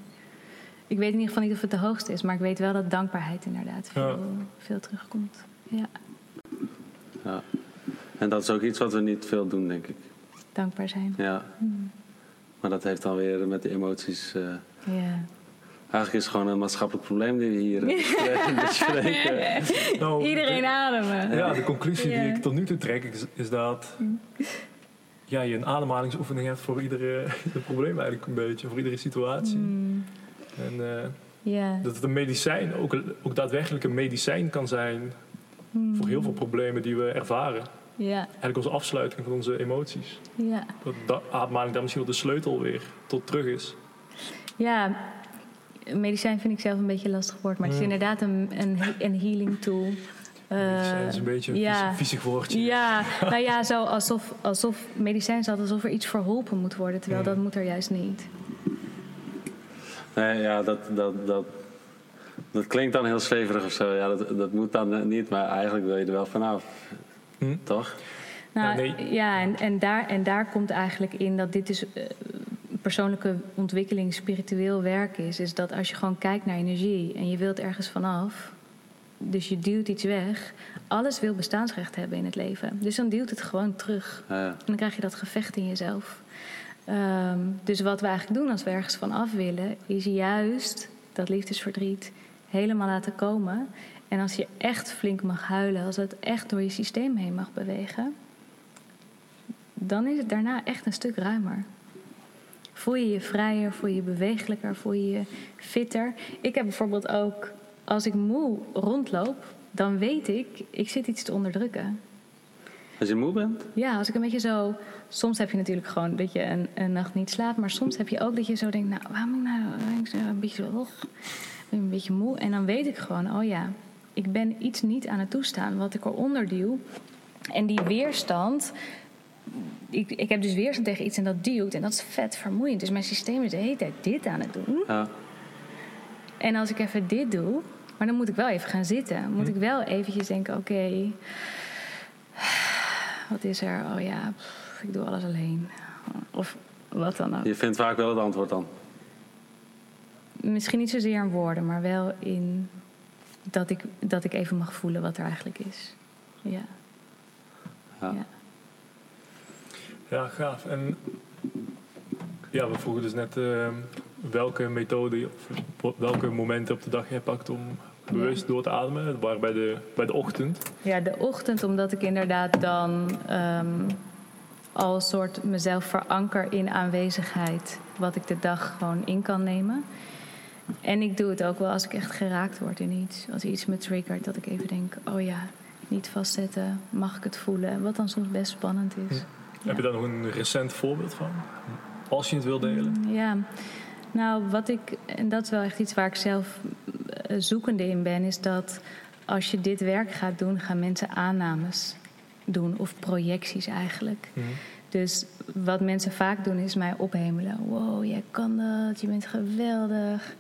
Ik weet in ieder geval niet of het de hoogste is, maar ik weet wel dat dankbaarheid inderdaad veel, veel terugkomt. Ja. ja. En dat is ook iets wat we niet veel doen, denk ik. Dankbaar zijn. Ja. Mhm. Maar dat heeft dan weer met de emoties. Uh, ja. Eigenlijk is het gewoon een maatschappelijk probleem die we hier eh, bespreken. nou, Iedereen ademen. Ja, de conclusie die ik tot nu toe trek is, is dat ja, je een ademhalingsoefening hebt voor iedere, probleem eigenlijk een beetje, voor iedere situatie. Mm. En uh, dat het een medicijn, ook, ook daadwerkelijk een medicijn kan zijn mm. voor heel veel problemen die we ervaren. Ja. Eigenlijk onze afsluiting van onze emoties. Ja. Dat ademhaling daar misschien wel de sleutel weer tot terug is. Ja, medicijn vind ik zelf een beetje lastig woord, maar het is inderdaad een, een, een healing tool. medicijn is een beetje een ja, fysiek woordje. Ja, nou ja, zo alsof, alsof medicijn staat alsof er iets verholpen moet worden, terwijl dat moet er juist niet. Nee, ja, dat, dat, dat, dat klinkt dan heel zweverig of zo. Ja, dat, dat moet dan niet, maar eigenlijk wil je er wel vanaf. Hm? Toch? Nou, ja, en, en, daar, en daar komt eigenlijk in dat dit is uh, persoonlijke ontwikkeling, spiritueel werk is, is dat als je gewoon kijkt naar energie en je wilt ergens vanaf, dus je duwt iets weg, alles wil bestaansrecht hebben in het leven. Dus dan duwt het gewoon terug. Ja. En dan krijg je dat gevecht in jezelf. Ehm, dus wat we eigenlijk doen als we ergens vanaf willen, is juist dat liefdesverdriet helemaal laten komen. En als je echt flink mag huilen, als het echt door je systeem heen mag bewegen, dan is het daarna echt een stuk ruimer. Voel je je vrijer, voel je je bewegelijker, voel je je fitter. Ik heb bijvoorbeeld ook, als ik moe rondloop, dan weet ik, ik zit iets te onderdrukken. Als je moe bent? Ja, als ik een beetje zo. Soms heb je natuurlijk gewoon dat je een, een nacht niet slaapt, maar soms heb je ook dat je zo denkt, nou, waarom ik nou een beetje zo, een beetje moe? En dan weet ik gewoon, oh ja, ik ben iets niet aan het toestaan wat ik eronder duw. En die weerstand, ik, ik heb dus weerstand tegen iets en dat duwt. En dat is vet vermoeiend. Dus mijn systeem is de hele tijd dit aan het doen. Ja. En als ik even dit doe, maar dan moet ik wel even gaan zitten. Moet ik wel eventjes denken, oké, wat is er? Oh ja, ik doe alles alleen. Of wat dan ook. Je vindt vaak wel het antwoord dan? Misschien niet zozeer in woorden, maar wel in dat ik, dat ik even mag voelen wat er eigenlijk is. Ja. ja. ja. Ja, gaaf. En ja, we vroegen dus net uh, welke methode of welke momenten op de dag jij pakt om bewust door te ademen. Waren bij de, bij de ochtend. Ja, de ochtend, omdat ik inderdaad dan um, al een soort mezelf veranker in aanwezigheid. Wat ik de dag gewoon in kan nemen. En ik doe het ook wel als ik echt geraakt word in iets. Als iets me triggert, dat ik even denk: oh ja, niet vastzetten, mag ik het voelen? Wat dan soms best spannend is. Heb je daar nog een recent voorbeeld van? Als je het wil delen? Mm, ja, nou wat ik, en dat is wel echt iets waar ik zelf eh, zoekende in ben, is dat als je dit werk gaat doen, gaan mensen aannames doen of projecties eigenlijk. Mhm. Dus wat mensen vaak doen is mij ophemelen. Wow, jij kan dat, je bent geweldig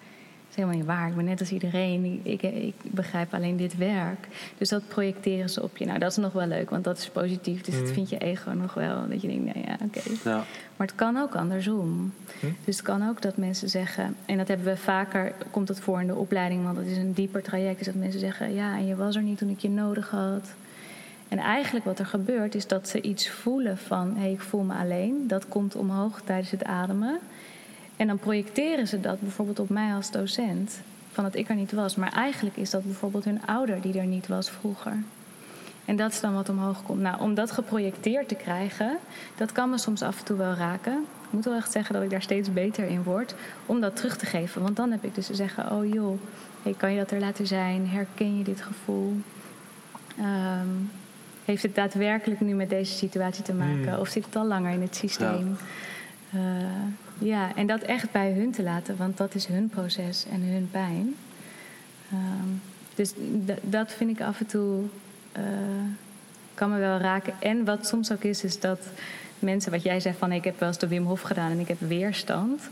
is helemaal niet waar. Ik ben net als iedereen. Ik, ik, begrijp alleen dit werk. Dus dat projecteren ze op je. Nou, dat is nog wel leuk, want dat is positief. Dus dat mhm. vind je ego nog wel. Dat je denkt, nou ja, oké. Ja. Maar het kan ook andersom. Hm? Dus het kan ook dat mensen zeggen... en dat hebben we vaker, komt het voor in de opleiding... want het is een dieper traject. Is dat mensen zeggen, ja, en je was er niet toen ik je nodig had. En eigenlijk wat er gebeurt, is dat ze iets voelen van... hé, hey, ik voel me alleen. Dat komt omhoog tijdens het ademen... En dan projecteren ze dat bijvoorbeeld op mij als docent, van dat ik er niet was. Maar eigenlijk is dat bijvoorbeeld hun ouder die er niet was vroeger. En dat is dan wat omhoog komt. Nou, om dat geprojecteerd te krijgen, dat kan me soms af en toe wel raken. Ik moet wel echt zeggen dat ik daar steeds beter in word om dat terug te geven. Want dan heb ik dus te zeggen: Oh joh, hey, kan je dat er laten zijn? Herken je dit gevoel? Ehm, heeft het daadwerkelijk nu met deze situatie te maken? Hmm. Of zit het al langer in het systeem? Ja. Uh, ja, en dat echt bij hun te laten, want dat is hun proces en hun pijn. Ehm, dus dat vind ik af en toe uh, kan me wel raken. En wat soms ook is, is dat mensen, wat jij zegt van ik heb wel eens de Wim Hof gedaan en ik heb weerstand,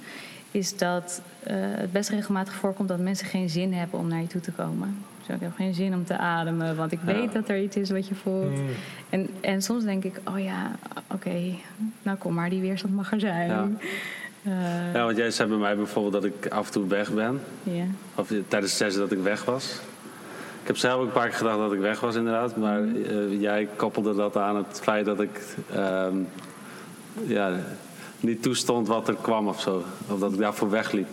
is dat uh, het best regelmatig voorkomt dat mensen geen zin hebben om naar je toe te komen. Dus ik heb geen zin om te ademen, want ik weet dat er iets is wat je voelt. Mm. En, en soms denk ik, oh ja, oké, nou kom maar, die weerstand mag er zijn. Ja. Ja, want jij zei bij mij bijvoorbeeld dat ik af en toe weg ben. Ja. Of tijdens de sessie dat ik weg was. Ik heb zelf ook een paar keer gedacht dat ik weg was, inderdaad. Maar uh, jij koppelde dat aan het feit dat ik uh, ja, niet toestond wat er kwam of zo. Of dat ik daarvoor wegliep.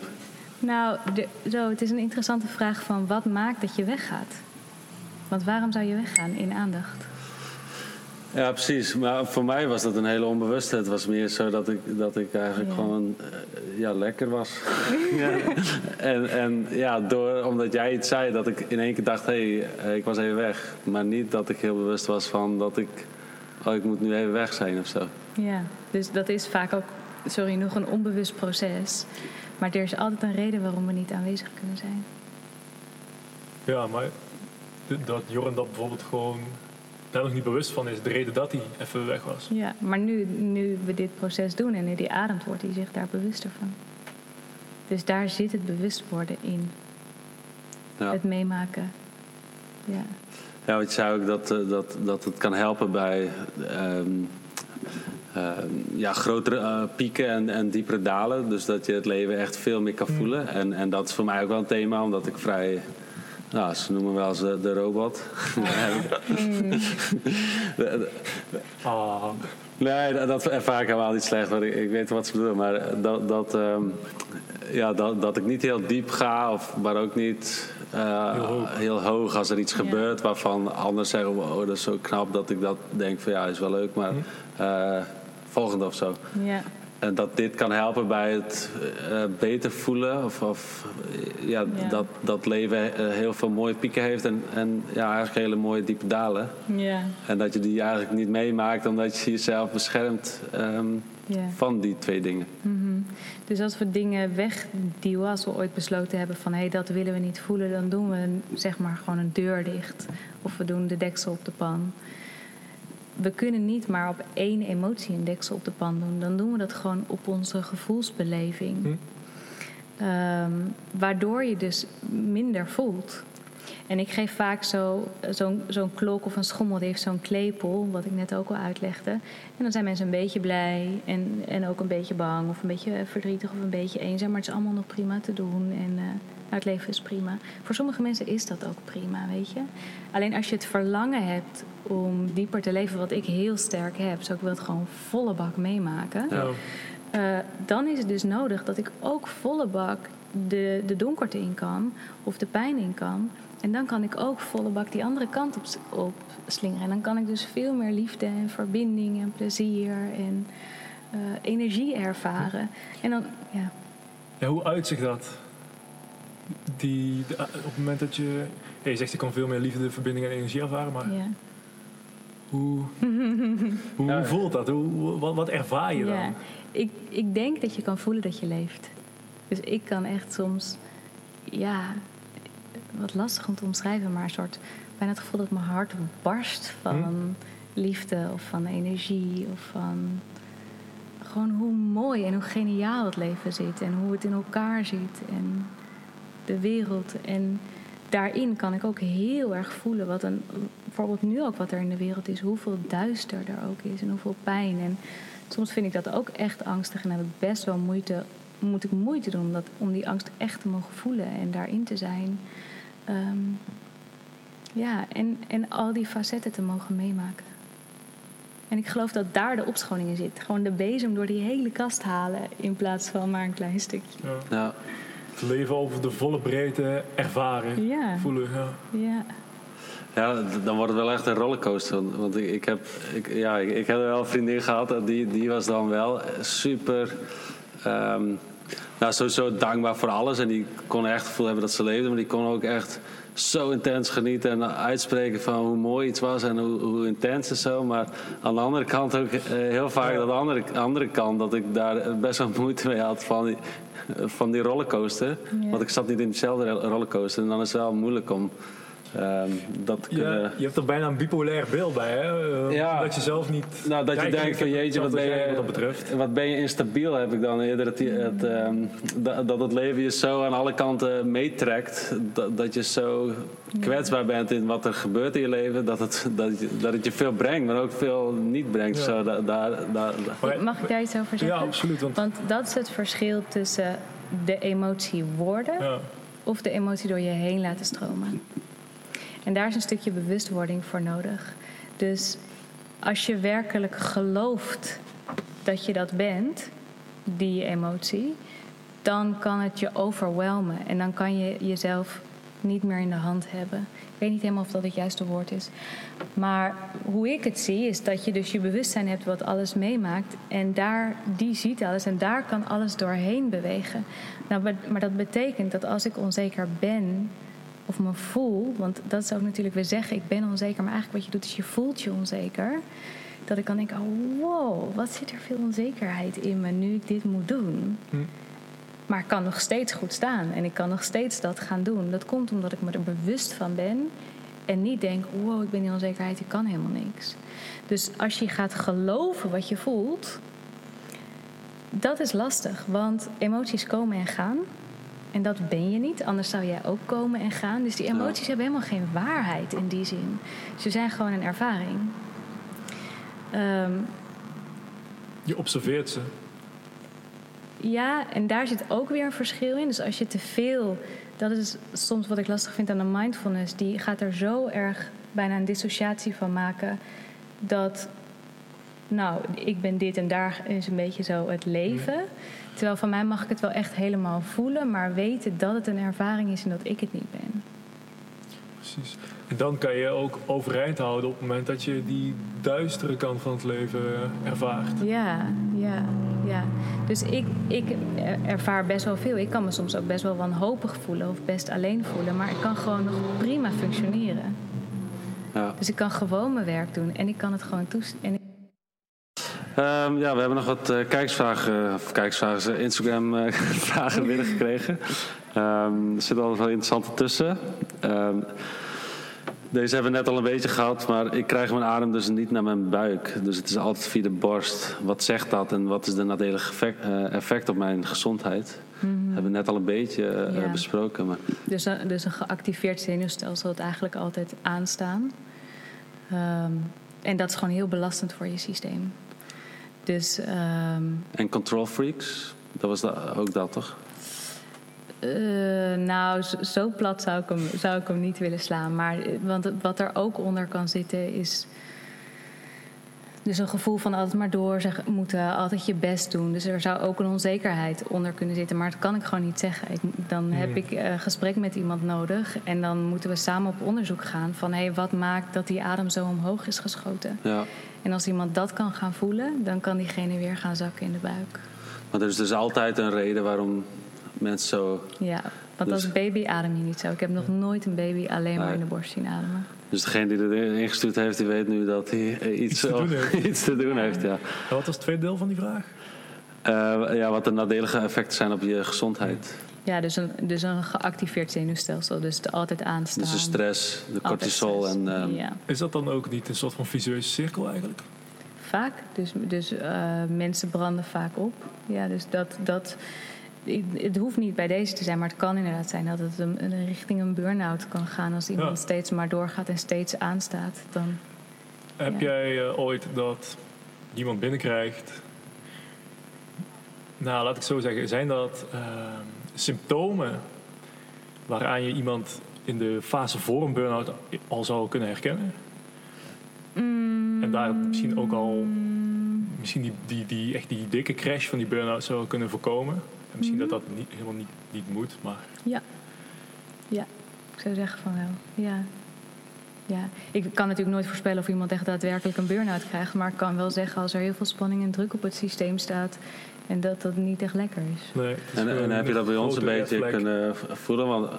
Nou, de, zo, het is een interessante vraag van wat maakt dat je weggaat? Want waarom zou je weggaan in aandacht? Ja, precies. Maar voor mij was dat een hele onbewuste. Het was meer zo dat ik, dat ik eigenlijk gewoon uh, ja, lekker was. ja. En, en ja, door, omdat jij iets zei, dat ik in één keer dacht: hé, hey, eh, ik was even weg. Maar niet dat ik heel bewust was van dat ik, oh, ik moet nu even weg zijn of zo. Ja, dus dat is vaak ook, sorry, nog een onbewust proces. Maar er is altijd een reden waarom we niet aanwezig kunnen zijn. Ja, maar dat Joran dat bijvoorbeeld gewoon daar nog niet bewust van is, de reden dat hij even weg was. Ja, maar nu, nu we dit proces doen en nu die ademt, wordt hij zich daar bewuster van. Dus daar zit het bewust worden in. Ja. Het meemaken. Ja. Ja, want je zei ook dat, uh, dat, dat het kan helpen bij um, uh, ja, grotere uh, pieken en, en diepere dalen. Dus dat je het leven echt veel meer kan mm. voelen. En, en dat is voor mij ook wel een thema, omdat ik vrij nou, ze noemen me wel eens de, de robot. oh. Nee, dat ervaar ik helemaal niet slecht. Want ik, ik weet wat ze bedoelen. Maar dat, dat, um, ja, dat, dat ik niet heel diep ga, of, maar ook niet uh, heel, hoog. heel, hoog. als er iets ja. gebeurt waarvan anderen zeggen: Oh, dat is zo knap dat ik dat denk van ja, is wel leuk. Maar uh, volgende of zo. Ja. En dat dit kan helpen bij het uh, beter voelen. Of, of ja, ja, Dat, dat leven uh, heel veel mooie pieken heeft en, en ja, eigenlijk hele mooie diepe dalen. Ja. En dat je die eigenlijk niet meemaakt omdat je jezelf beschermt um, van die twee dingen. Mm -hmm. Dus als we dingen wegduwen, als we ooit besloten hebben van hé, hey, dat willen we niet voelen, dan doen we zeg maar gewoon een deur dicht. Of we doen de deksel op de pan we kunnen niet maar op één emotie een deksel op de pan doen. Dan doen we dat gewoon op onze gevoelsbeleving. Hm. Um, waardoor je dus minder voelt. En ik geef vaak zo'n zo, zo klok of een schommel, die heeft zo'n klepel, wat ik net ook al uitlegde. En dan zijn mensen een beetje blij en, en ook een beetje bang of een beetje verdrietig of een beetje eenzaam. Maar het is allemaal nog prima te doen en uh, het leven is prima. Voor sommige mensen is dat ook prima, weet je. Alleen als je het verlangen hebt om dieper te leven, wat ik heel sterk heb, zou ik wil het gewoon volle bak meemaken. Ja. Uh, dan is het dus nodig dat ik ook volle bak de, de donkerte in kan of de pijn in kan. En dan kan ik ook volle bak die andere kant op, op slingeren. En dan kan ik dus veel meer liefde en verbinding en plezier en uh, energie ervaren. En dan, ja. ja. Hoe uitzicht dat? Die, de, op het moment dat je... Ja, je zegt je kan veel meer liefde, verbinding en energie ervaren, maar... Ja. Hoe, hoe, hoe, voelt dat? Hoe, wat, wat ervaar je dan? Ik, ik denk dat je kan voelen dat je leeft. Dus ik kan echt soms, ja, wat lastig om te omschrijven, maar een soort bijna het gevoel dat mijn hart barst van hm? liefde of van energie of van gewoon hoe mooi en hoe geniaal het leven zit. En hoe het in elkaar zit. En de wereld. En daarin kan ik ook heel erg voelen wat een. Bijvoorbeeld nu ook wat er in de wereld is. Hoeveel duister er ook is. En hoeveel pijn. En soms vind ik dat ook echt angstig. En heb ik best wel moeite. Moet ik moeite doen om, dat, om die angst echt te mogen voelen en daarin te zijn. Ehm, ja, en, en al die facetten te mogen meemaken. En ik geloof dat daar de opschoning in zit. Gewoon de bezem door die hele kast halen in plaats van maar een klein stukje. Ja. ja. Het leven over de volle breedte ervaren, ja. voelen. Ja. ja. Ja, dan wordt het wel echt een rollercoaster. Want ik, ik heb, ik, ja, ik, ik heb wel een vriendin gehad en die, die was dan wel super. Um, nou, sowieso dankbaar voor alles. En die kon echt het gevoel hebben dat ze leefde. Maar die kon ook echt zo intens genieten en uitspreken van hoe mooi iets was en hoe, hoe intens en zo. Maar aan de andere kant ook eh, heel vaak de andere, andere kant, dat ik daar best wel moeite mee had van die, van die rollercoaster. Want ik zat niet in dezelfde rollercoaster en dan is het wel moeilijk om Um, dat je hebt er bijna een bipolair beeld bij, hè? Uh, ja, dat je zelf niet. Nou, dat je denkt van jeetje, wat ben je, wat, dat betreft. wat ben je instabiel, heb ik dan eerder het, het um, dat het leven je zo aan alle kanten meetrekt. Dat, dat je zo kwetsbaar bent in wat er gebeurt in je leven. Dat het, dat, dat het je veel brengt, maar ook veel niet brengt. Ja. Zo, daar, daar, daar, Mag ik daar iets over zeggen? Ja, absoluut. Want, want dat is het verschil tussen de emotie woorden ja. of de emotie door je heen laten stromen. En daar is een stukje bewustwording voor nodig. Dus als je werkelijk gelooft dat je dat bent, die emotie, dan kan het je overwelmen en dan kan je jezelf niet meer in de hand hebben. Ik weet niet helemaal of dat het juiste woord is. Maar hoe ik het zie, is dat je dus je bewustzijn hebt wat alles meemaakt. En daar, die ziet alles en daar kan alles doorheen bewegen. Nou, maar dat betekent dat als ik onzeker ben, of me voel, want dat is ook natuurlijk, we zeggen ik ben onzeker, maar eigenlijk wat je doet is je voelt je onzeker. Dat ik kan denken, oh wow, wat zit er veel onzekerheid in me nu ik dit moet doen. Hm. Maar ik kan nog steeds goed staan en ik kan nog steeds dat gaan doen. Dat komt omdat ik me er bewust van ben en niet denk, wow, ik ben die onzekerheid, ik kan helemaal niks. Dus als je gaat geloven wat je voelt, dat is lastig, want emoties komen en gaan. En dat ben je niet, anders zou jij ook komen en gaan. Dus die emoties hebben helemaal geen waarheid in die zin. Ze zijn gewoon een ervaring. Um, je observeert ze. Ja, en daar zit ook weer een verschil in. Dus als je te veel, dat is soms wat ik lastig vind aan de mindfulness, die gaat er zo erg bijna een dissociatie van maken dat, nou, ik ben dit en daar is een beetje zo het leven. Terwijl van mij mag ik het wel echt helemaal voelen, maar weten dat het een ervaring is en dat ik het niet ben. Precies. En dan kan je ook overeind houden op het moment dat je die duistere kant van het leven ervaart. Ja, ja, ja. Dus ik, ik ervaar best wel veel. Ik kan me soms ook best wel wanhopig voelen of best alleen voelen, maar ik kan gewoon nog prima functioneren. Ja. Dus ik kan gewoon mijn werk doen en ik kan het gewoon toestaan. Um, ja, we hebben nog wat uh, kijksvragen, of kijksvragen, Instagram-vragen uh, binnengekregen. Um, er zit altijd wel interessante tussen. Um, deze hebben we net al een beetje gehad, maar ik krijg mijn adem dus niet naar mijn buik. Dus het is altijd via de borst. Wat zegt dat en wat is de nadelige effect, uh, effect op mijn gezondheid? Mm -hmm. hebben we net al een beetje ja. besproken. Maar... Dus, een, dus een geactiveerd zenuwstelsel het eigenlijk altijd aanstaan. en dat is gewoon heel belastend voor je systeem. Dus, um, en control freaks, dat was dat, ook dat toch? Uh, nou, zo, plat zou ik, hem, zou ik hem niet willen slaan. Maar want wat er ook onder kan zitten is dus een gevoel van altijd maar door zeggen, moeten, altijd je best doen. Dus er zou ook een onzekerheid onder kunnen zitten. Maar dat kan ik gewoon niet zeggen. Ik, dan heb ik uh, gesprek met iemand nodig. En dan moeten we samen op onderzoek gaan van hé, hey, wat maakt dat die adem zo omhoog is geschoten. Ja. En als iemand dat kan gaan voelen, dan kan diegene weer gaan zakken in de buik. Maar er is dus altijd een reden waarom mensen zo. Ja, want dus... als baby adem je niet zo. Ik heb nog nooit een baby alleen maar in de borst zien ademen. Dus degene die erin ingestuurd heeft, die weet nu dat hij iets, iets, te, doen heeft. iets te doen heeft. Ja. wat was het tweede deel van die vraag? Uh, ja, wat de nadelige effecten zijn op je gezondheid. Ja, dus een, dus een geactiveerd zenuwstelsel. Dus de altijd aanstaan. Dus de stress, de cortisol. En, um... ja. Is dat dan ook niet een soort van visueuze cirkel eigenlijk? Vaak. Dus, dus uh, mensen branden vaak op. Ja, dus dat, dat, het hoeft niet bij deze te zijn, maar het kan inderdaad zijn dat het een, een richting een burn-out kan gaan als iemand steeds maar doorgaat en steeds aanstaat. Dan, Heb jij uh, ooit dat iemand binnenkrijgt? Nou, laat ik zo zeggen, zijn dat uh, symptomen waaraan je iemand in de fase voor een burn-out al zou kunnen herkennen? Mm. En daar misschien ook al misschien die, die, die, echt die dikke crash van die burn-out zou kunnen voorkomen. En misschien dat mhm. dat niet, helemaal niet, niet moet, maar... Ja. Ja, ik zou zeggen van wel. Ja. Ja, ik kan natuurlijk nooit voorspellen of iemand echt daadwerkelijk een burn-out krijgt. Maar ik kan wel zeggen als er heel veel spanning en druk op het systeem staat. En dat dat niet echt lekker is. Nee, en, en heb je dat bij ons een beetje kunnen voelen? Want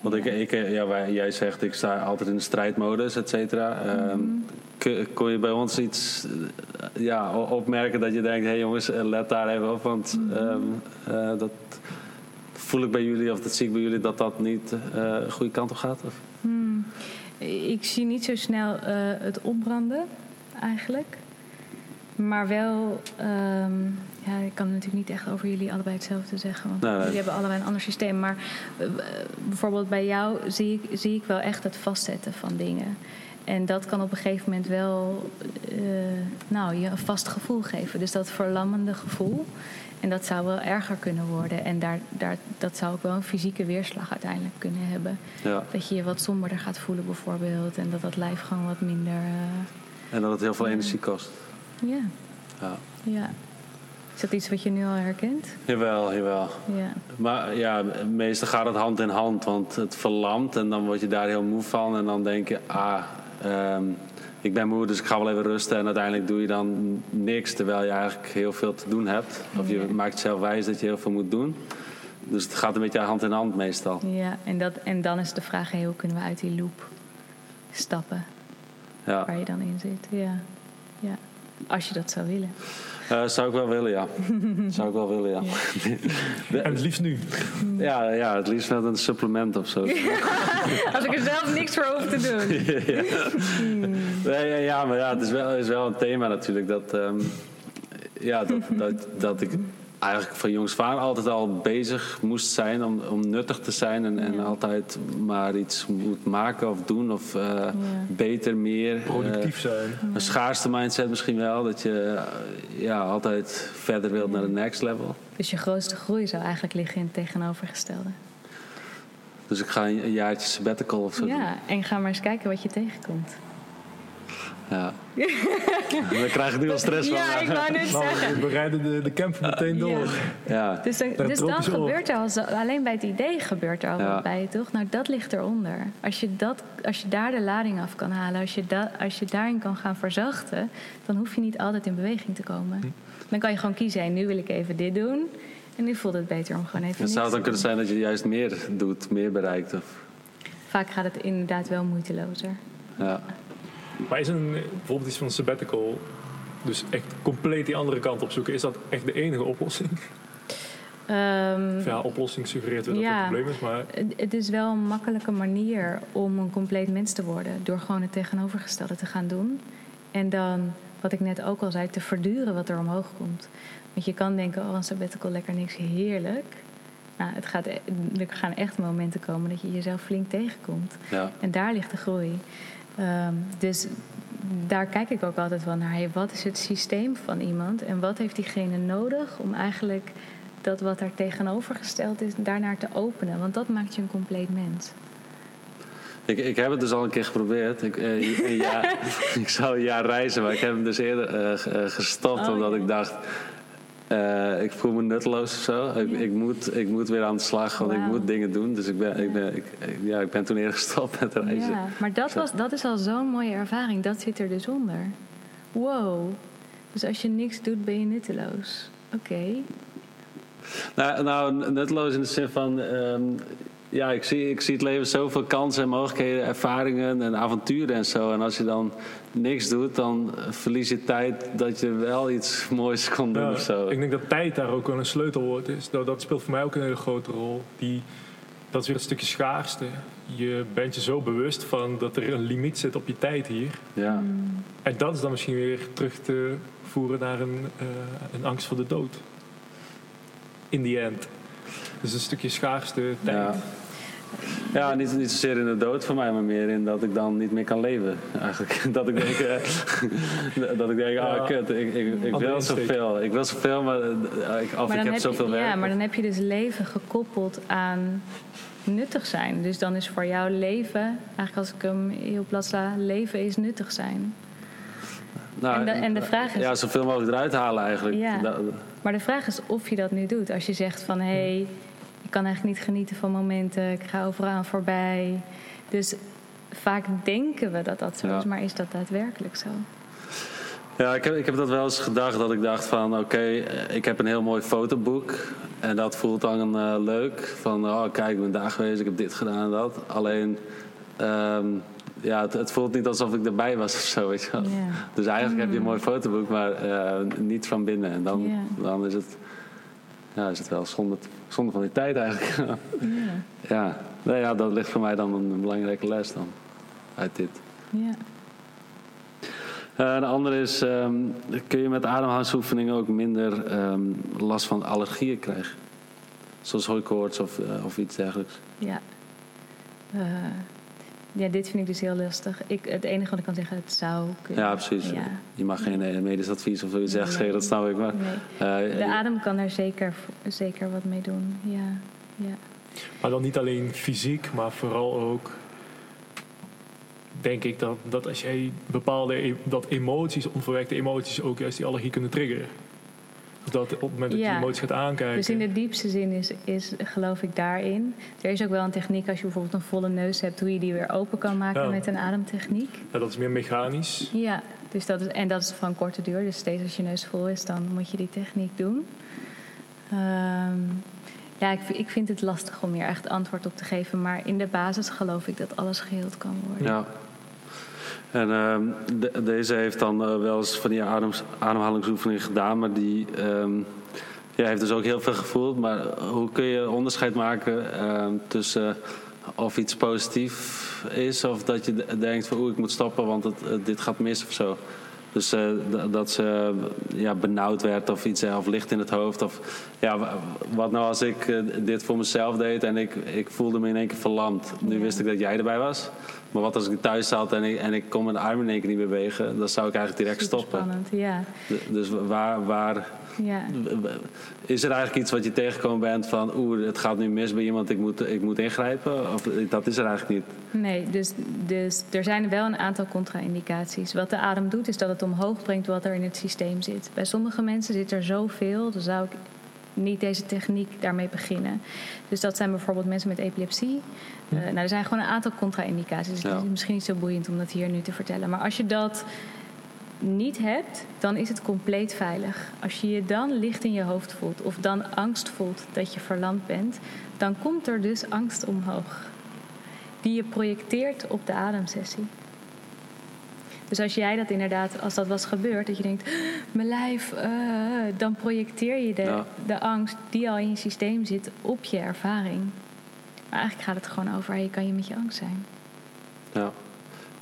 want ik, ik, ja, wij, jij zegt, ik sta altijd in de strijdmodus, et cetera. Um, kon je bij ons iets eh, ja, opmerken dat je denkt... hé hey jongens, eh, let daar even op, want um, uh, dat voel ik bij jullie... of dat zie ik bij jullie dat dat niet uh, de goede kant op gaat? Of? Hmm. Ik zie niet zo snel uh, het opbranden, eigenlijk. Maar wel... Um, ja, ik kan natuurlijk niet echt over jullie allebei hetzelfde zeggen. Want jullie hebben allebei een ander systeem. Maar uh, bijvoorbeeld bij jou zie ik, zie ik wel echt het vastzetten van dingen. En dat kan op een gegeven moment wel uh, nou, je een vast gevoel geven. Dus dat verlammende gevoel. En dat zou wel erger kunnen worden. En daar, daar, dat zou ook wel een fysieke weerslag uiteindelijk kunnen hebben. Ja. Dat je je wat somberder gaat voelen bijvoorbeeld. En dat dat lijf gewoon wat minder... Uh, en dat het heel veel energie kost. Ja. Ja. ja. Is dat iets wat je nu al herkent? Jawel, jawel. Ja. Maar ja, meestal gaat het hand in hand, want het verlamt en dan word je daar heel moe van. En dan denk je, ah, um, ik ben moe, dus ik ga wel even rusten. En uiteindelijk doe je dan niks, terwijl je eigenlijk heel veel te doen hebt. Of je maakt zelf wijs dat je heel veel moet doen. Dus het gaat een beetje hand in hand meestal. Ja, en, dat, en dan is de vraag, hoe kunnen we uit die loop stappen? Ja. Waar je dan in zit, ja. ja. Als je dat zou willen. Uh, zou ik wel willen, ja. zou ik wel willen, ja. ja. En het liefst nu? Ja, ja, het liefst met een supplement of zo. Als ik er zelf niks voor hoef te doen. ja. Nee, ja, maar ja, het is wel, is wel een thema natuurlijk. Dat, um, ja, dat, dat, dat ik eigenlijk van jongs van altijd al bezig moest zijn om, om nuttig te zijn en, en altijd maar iets moet maken of doen of uh, ja. beter, meer. Productief uh, zijn. Een schaarste mindset misschien wel, dat je uh, ja, altijd verder wilt naar de next level. Dus je grootste groei zou eigenlijk liggen in het tegenovergestelde. Dus ik ga een, een jaartje sabbatical of zo Ja, doen. en ga maar eens kijken wat je tegenkomt. Ja. Dan krijg ik nu al stress van. Ja, ik wou net zeggen. We bereiden de, de camp meteen door. Ja. Dus dan, dus dan gebeurt er al zo, alleen bij het idee gebeurt er al ja. wat bij, toch? Nou, dat ligt eronder. Als je, dat, als je daar de lading af kan halen, als je, da, als je daarin kan gaan verzachten, dan hoef je niet altijd in beweging te komen. Hm. Dan kan je gewoon kiezen, nu wil ik even dit doen. En nu voelt het beter om gewoon even. Het zou dan kunnen zijn dat je juist meer doet, meer bereikt. Of... Vaak gaat het inderdaad wel moeitelozer. Ja. Maar is een, bijvoorbeeld iets van een sabbatical, dus echt compleet die andere kant opzoeken, is dat echt de enige oplossing? Um, ja, oplossing suggereert wel dat ja, het een probleem is, maar... Het is wel een makkelijke manier om een compleet mens te worden. Door gewoon het tegenovergestelde te gaan doen. En dan, wat ik net ook al zei, te verduren wat er omhoog komt. Want je kan denken, oh, een sabbatical, lekker niks, heerlijk. Nou, het gaat, er gaan echt momenten komen dat je jezelf flink tegenkomt. Ja. En daar ligt de groei. Um, dus daar kijk ik ook altijd van naar. Hey, wat is het systeem van iemand en wat heeft diegene nodig om eigenlijk dat wat daar tegenovergesteld is, daarnaar te openen? Want dat maakt je een compleet mens. Ik, ik heb het dus al een keer geprobeerd. Ik, een jaar, ik zou een jaar reizen, maar ik heb hem dus eerder uh, gestopt oh, omdat ja. ik dacht. Uh, ik voel me nutteloos of zo. Ik, ja. ik, moet, ik moet weer aan de slag, want wow. ik moet dingen doen. Dus ik ben, ik ben, ik, ja, ik ben toen eerder gestopt met reizen. Ja, maar dat, was, dat is al zo'n mooie ervaring. Dat zit er dus onder. Wow. Dus als je niks doet, ben je nutteloos. Oké. Okay. Nou, nou, nutteloos in de zin van... Um, ja, ik zie, ik zie het leven zoveel kansen en mogelijkheden, ervaringen en avonturen en zo. En als je dan niks doet, dan verlies je tijd dat je wel iets moois kon doen ja, of zo. Ik denk dat tijd daar ook wel een sleutelwoord is. Dat, dat speelt voor mij ook een hele grote rol. Die, dat is weer een stukje schaarste. Je bent je zo bewust van dat er een limiet zit op je tijd hier. Ja. En dat is dan misschien weer terug te voeren naar een, uh, een angst voor de dood. In the end. Dus een stukje schaarste tijd. Ja. Ja, niet, niet zozeer in de dood voor mij, maar meer in dat ik dan niet meer kan leven. Eigenlijk. Dat ik denk, uh, dat ik denk, ah, kut, ik, ik, ik wil zoveel. Ik wil zoveel, maar, uh, ik, of ik heb, heb zoveel je, werk. Ja, maar dan heb je dus leven gekoppeld aan nuttig zijn. Dus dan is voor jou leven, eigenlijk als ik hem heel plat sla, leven is nuttig zijn. Nou, en, de, en de vraag is... Ja, zoveel mogelijk eruit halen eigenlijk. Ja. Maar de vraag is of je dat nu doet. Als je zegt van, hé, hey, ik kan eigenlijk niet genieten van momenten. Ik ga overal aan voorbij. Dus vaak denken we dat dat zo is, maar is dat daadwerkelijk zo? Ja, ik heb, ik heb dat wel eens gedacht. Dat ik dacht van, oké, ik heb een heel mooi fotoboek. En dat voelt dan uh, leuk. Van, oh kijk, ik ben daar geweest, ik heb dit gedaan en dat. Alleen, um, ja, het, het, voelt niet alsof ik erbij was of zo, weet je wel. Yeah. Dus eigenlijk heb je een mooi fotoboek, maar uh, niet van binnen. En dan, yeah. dan is het ja, is het wel zonde, zonde van die tijd eigenlijk. ja. ja. Nou ja, dat ligt voor mij dan een belangrijke les dan. Uit dit. Ja. Uh, de andere is, um, kun je met ademhalingsoefeningen ook minder um, last van allergieën krijgen? Zoals hooikoorts of, uh, of iets dergelijks. Ja. Uh, ja, dit vind ik dus heel lastig. Ik, het enige wat ik kan zeggen, het zou kunnen. Ja, precies. Ja. Je mag geen eh, medisch advies of zoiets zeggen, nee. dat snap ik. Maar, nee. uh, de adem kan er zeker, zeker wat mee doen, ja. ja. Maar dan niet alleen fysiek, maar vooral ook... denk ik dat, dat als jij bepaalde... dat emoties, onverwerkte emoties... ook juist die allergie kunnen triggeren dat op het moment dat je emoties gaat aankijken. Dus in de diepste zin is, is, geloof ik daarin. Er is ook wel een techniek als je bijvoorbeeld een volle neus hebt, hoe je die weer open kan maken met een ademtechniek. Ja, dat is meer mechanisch. Ja, dus dat is, en dat is van korte duur. Dus steeds als je neus vol is, dan moet je die techniek doen. Um, ja, ik, ik vind het lastig om hier echt antwoord op te geven. Maar in de basis geloof ik dat alles geheeld kan worden. Ja. En de, deze heeft dan uh, wel eens van die adems, ademhalingsoefeningen gedaan, maar die um, ja, heeft dus ook heel veel gevoeld. Maar hoe kun je onderscheid maken uh, tussen of iets positief is of dat je denkt van oeh, ik moet stoppen, want het, dit gaat mis of zo. Dus dat ze ja, benauwd werd of iets, of licht in het hoofd. Of, ja, wat nou als ik dit voor mezelf deed en ik, ik voelde me in één keer verlamd. Nu wist ik dat jij erbij was. Maar wat als ik thuis zat en ik, en ik kon mijn arm in één keer niet bewegen, dan zou ik eigenlijk direct Super stoppen. Spannend, ja. Dus waar, waar ja. is er eigenlijk iets wat je tegengekomen bent van oeh, het gaat nu mis bij iemand, ik moet, ik moet ingrijpen? Of dat is er eigenlijk niet? Nee, dus, dus er zijn wel een aantal contra-indicaties. Wat de adem doet, is dat het omhoog brengt wat er in het systeem zit. Bij sommige mensen zit er zoveel, dan zou ik niet deze techniek daarmee beginnen. Dus dat zijn bijvoorbeeld mensen met epilepsie. Uh, nou, er zijn gewoon een aantal contra-indicaties. Dus ja. is misschien niet zo boeiend om dat hier nu te vertellen. Maar als je dat niet hebt, dan is het compleet veilig. Als je je dan licht in je hoofd voelt of dan angst voelt dat je verlamd bent, dan komt er dus angst omhoog. Die je projecteert op de ademsessie. Dus als jij dat inderdaad, als dat was gebeurd, dat je denkt, mijn lijf, uh, dan projecteer je de, ja. de angst die al in je systeem zit op je ervaring. Maar eigenlijk gaat het gewoon over, je kan je met je angst zijn. Ja,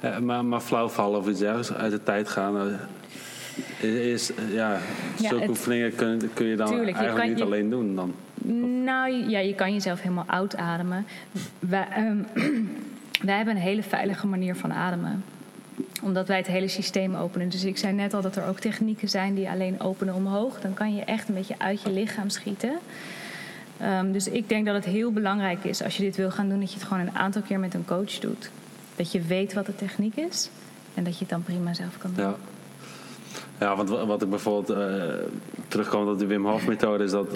ja maar, maar flauwvallen of iets dergelijks, uit de tijd gaan, is, ja, zulke ja, oefeningen kun, kun, je dan tuurlijk, eigenlijk je kan, niet je, alleen doen dan? Nou ja, je kan jezelf helemaal oud ademen. Wij, um, wij hebben een hele veilige manier van ademen omdat wij het hele systeem openen. Dus ik zei net al dat er ook technieken zijn die alleen openen omhoog. Dan kan je echt een beetje uit je lichaam schieten. Um, dus ik denk dat het heel belangrijk is als je dit wil gaan doen, dat je het gewoon een aantal keer met een coach doet. Dat je weet wat de techniek is en dat je het dan prima zelf kan doen. Ja. Ja, want wat ik bijvoorbeeld uh, terugkom op de Wim Hof methode is dat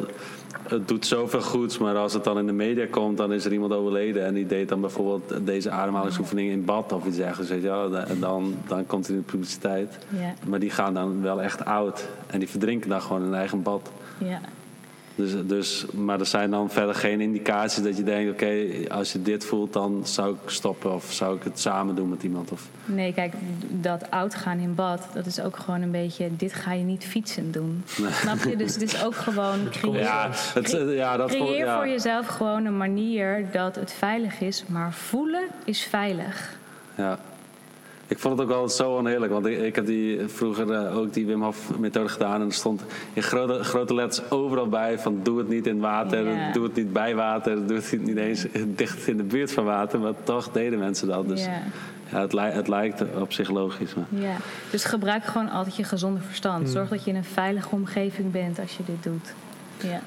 het doet zoveel goeds, maar als het dan in de media komt, dan is er iemand overleden en die deed dan bijvoorbeeld deze ademhalingsoefening in bad of iets dergelijks. Weet je wel? Dan, dan komt het in de publiciteit. Ja. Maar die gaan dan wel echt oud en die verdrinken dan gewoon in hun eigen bad. Ja. Dus, dus, maar er zijn dan verder geen indicaties dat je denkt: oké, als je dit voelt, dan zou ik stoppen of zou ik het samen doen met iemand? Of... Nee, kijk, dat oud gaan in bad, dat is ook gewoon een beetje: dit ga je niet fietsen doen. Snap je? Dus het is ook gewoon. Creëer, ja, het, ja, dat creëer ja. voor jezelf gewoon een manier dat het veilig is, maar voelen is veilig. Ja. Ik vond het ook altijd zo onheerlijk. Want ik, ik heb die, vroeger uh, ook die Wim Hof methode gedaan. En er stond in grote, grote letters overal bij van doe het niet in water. Doe het niet bij water. Doe het niet eens dicht in de buurt van water. Maar toch deden mensen dat. Dus ja, het, het, lijkt op zich logisch. Maar. Ja. Dus gebruik gewoon altijd je gezonde verstand. Hmm. Zorg dat je in een veilige omgeving bent als je dit doet. Ja.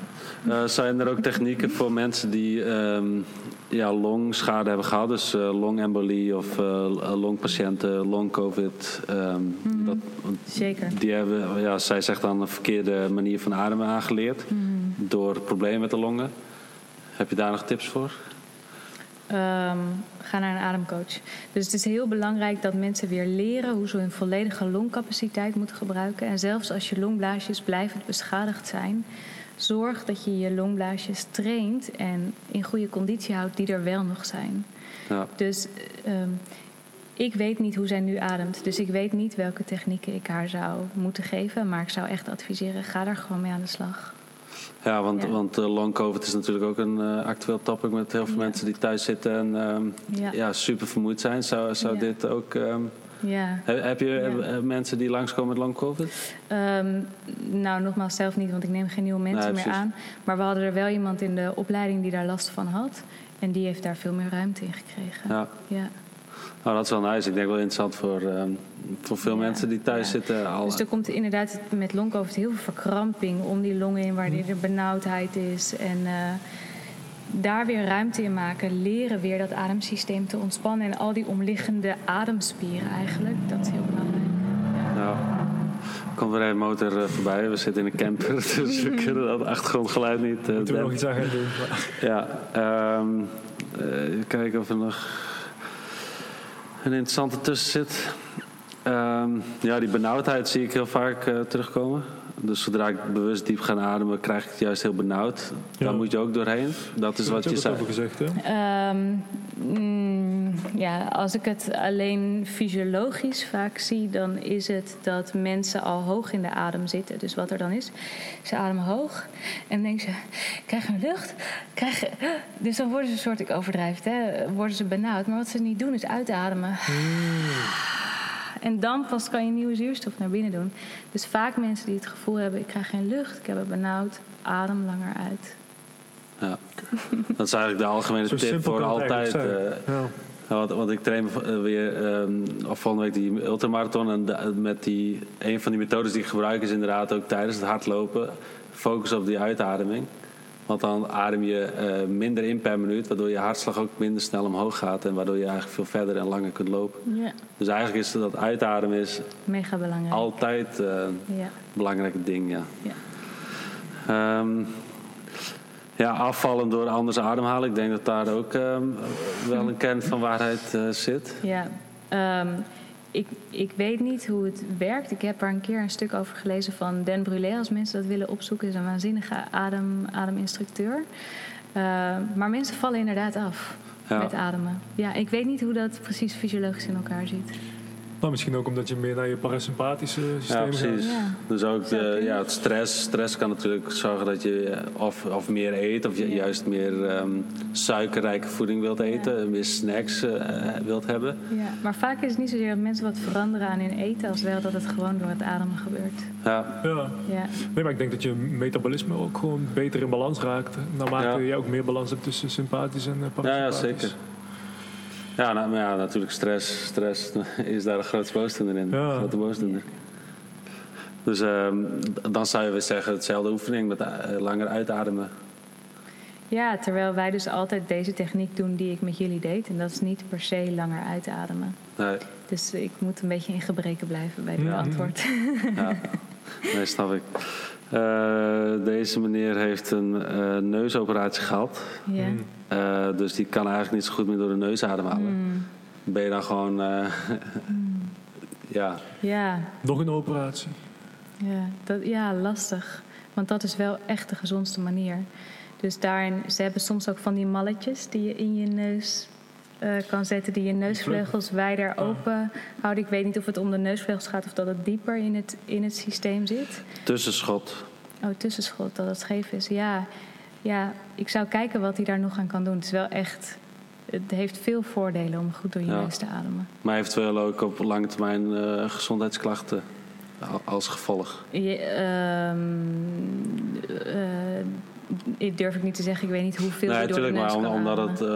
Uh, zijn er ook technieken voor mensen die um, ja, longschade hebben gehad? Dus uh, longembolie of uh, longpatiënten, long-covid. Um, dat, Zeker. Die hebben, ja, zij zegt dan een verkeerde manier van ademen aangeleerd. Mm. Door problemen met de longen. Heb je daar nog tips voor? Um, ga naar een ademcoach. Dus het is heel belangrijk dat mensen weer leren hoe ze hun volledige longcapaciteit moeten gebruiken. En zelfs als je longblaasjes blijvend beschadigd zijn, zorg dat je je longblaasjes traint en in goede conditie houdt die er wel nog zijn. Ja. Dus um, ik weet niet hoe zij nu ademt. Dus ik weet niet welke technieken ik haar zou moeten geven. Maar ik zou echt adviseren, ga daar gewoon mee aan de slag. Ja, want, ja. want uh, long COVID is natuurlijk ook een uh, actueel topic met heel veel mensen die thuis zitten en um, ja. ja. super vermoeid zijn. Zou, zou dit ook um, ja. Heb je ja. mensen die langskomen met long COVID? Um, nou, nogmaals zelf niet, want ik neem geen nieuwe mensen meer aan. Maar we hadden er wel iemand in de opleiding die daar last van had. En die heeft daar veel meer ruimte in gekregen. Ja. ja. Nou, dat is wel nice. Ik denk wel interessant voor, um, voor veel mensen die thuis zitten. Al... Dus er komt inderdaad met long COVID heel veel verkramping om die longen in, waar hm. er benauwdheid is. En uh, daar weer ruimte in maken, leren weer dat ademsysteem te ontspannen en al die omliggende ademspieren eigenlijk. Dat is heel belangrijk. Ja. Nou, komt weer een motor uh, voorbij. We zitten in een camper, dus we kunnen dat achtergrondgeluid niet. Uh, Moeten we nog iets aan gaan doen? Ja, um, uh, kijken of er nog een interessante tussen zit. Um, ja, die benauwdheid zie ik heel vaak terugkomen. Dus zodra ik bewust diep ga ademen, krijg ik het juist heel benauwd. Ja. Daar moet je ook doorheen. Dat is wat je zei. gezegd, hè? Um, mm, ja, als ik het alleen fysiologisch vaak zie, dan is het dat mensen al hoog in de adem zitten. Dus wat er dan is, ze ademen hoog en dan denken ze, krijgen lucht? Krijgen... Dus dan worden ze een soort, ik overdrijf hè, worden ze benauwd. Maar wat ze niet doen is uitademen. Hmm. En dan pas kan je nieuwe zuurstof naar binnen doen. Dus vaak mensen die het gevoel hebben: ik krijg geen lucht, ik heb het benauwd, adem langer uit. Ja, dat is eigenlijk de algemene tip voor altijd. Uh, ja. Want, want, ik train eh, weer um, volgende week die ultramarathon. En met die, een van die methodes die ik gebruik is inderdaad ook tijdens het hardlopen. Focus op die uitademing. Want dan adem je uh, minder in per minuut, waardoor je hartslag ook minder snel omhoog gaat en waardoor je eigenlijk veel verder en langer kunt lopen. Ja. Dus eigenlijk is dat uitademen is Mega belangrijk. altijd uh, ja. een belangrijk ding. Ja. Ja. Um, ja, afvallen door anders ademhalen. Ik denk dat daar ook um, wel een kern van waarheid uh, zit. Ja, um, ik, ik weet niet hoe het werkt. Ik heb er een keer een stuk over gelezen van Dan Brulé. Als mensen dat willen opzoeken, is een waanzinnige adem, ademinstructeur. Uh, maar mensen vallen inderdaad af met ademen. Ja, ik weet niet hoe dat precies fysiologisch in elkaar zit. Nou, misschien ook omdat je meer naar je parasympathische systeem ja, precies. Ja. Dus ook de, ja, het stress. Stress kan natuurlijk zorgen dat je of, of meer eet... of je juist meer um, suikerrijke voeding wilt eten... meer snacks uh, wilt hebben. Ja, maar vaak is het niet zozeer dat mensen wat veranderen aan hun eten... als wel dat het gewoon door het ademen gebeurt. Ja. ja. ja. Nee, maar ik denk dat je metabolisme ook gewoon beter in balans raakt... naarmate je ook meer balans hebt tussen sympathisch en parasympathisch. Ja, ja zeker. Ja, nou, ja, natuurlijk stress. Stress is daar een groot boosdoener in. Ja. Grote boosdoener. Dus uh, dan zou je weer zeggen, hetzelfde oefening met uh, langer uitademen. Ja, terwijl wij dus altijd deze techniek doen die ik met jullie deed. En dat is niet per se langer uitademen. Nee. Dus ik moet een beetje in gebreken blijven bij het antwoord. Ja, nee, snap ik. Uh, deze meneer heeft een uh, neusoperatie gehad. Ja. Uh, dus die kan eigenlijk niet zo goed meer door de neus ademhalen. Mm. Ben je dan gewoon. mm. ja. ja. Nog een operatie? Ja, dat, ja lastig. Want dat is wel echt de gezondste manier. Dus daarin, ze hebben soms ook van die malletjes die je in je neus uh, kan zetten, die je neusvleugels wijder open houden. Ik weet niet of het om de neusvleugels gaat of dat het dieper in het, in het systeem zit. Tussenschot. Oh, tussenschot, dat het scheef is. Ja, ja, ik zou kijken wat hij daar nog aan kan doen. Het is wel echt het heeft veel voordelen om goed door je neus te ademen. Maar eventueel ook op lange termijn uh, gezondheidsklachten als gevolg? Je, uh, durf ik niet te zeggen. Ik weet niet hoeveel nee, door de neus maar omdat het, uh,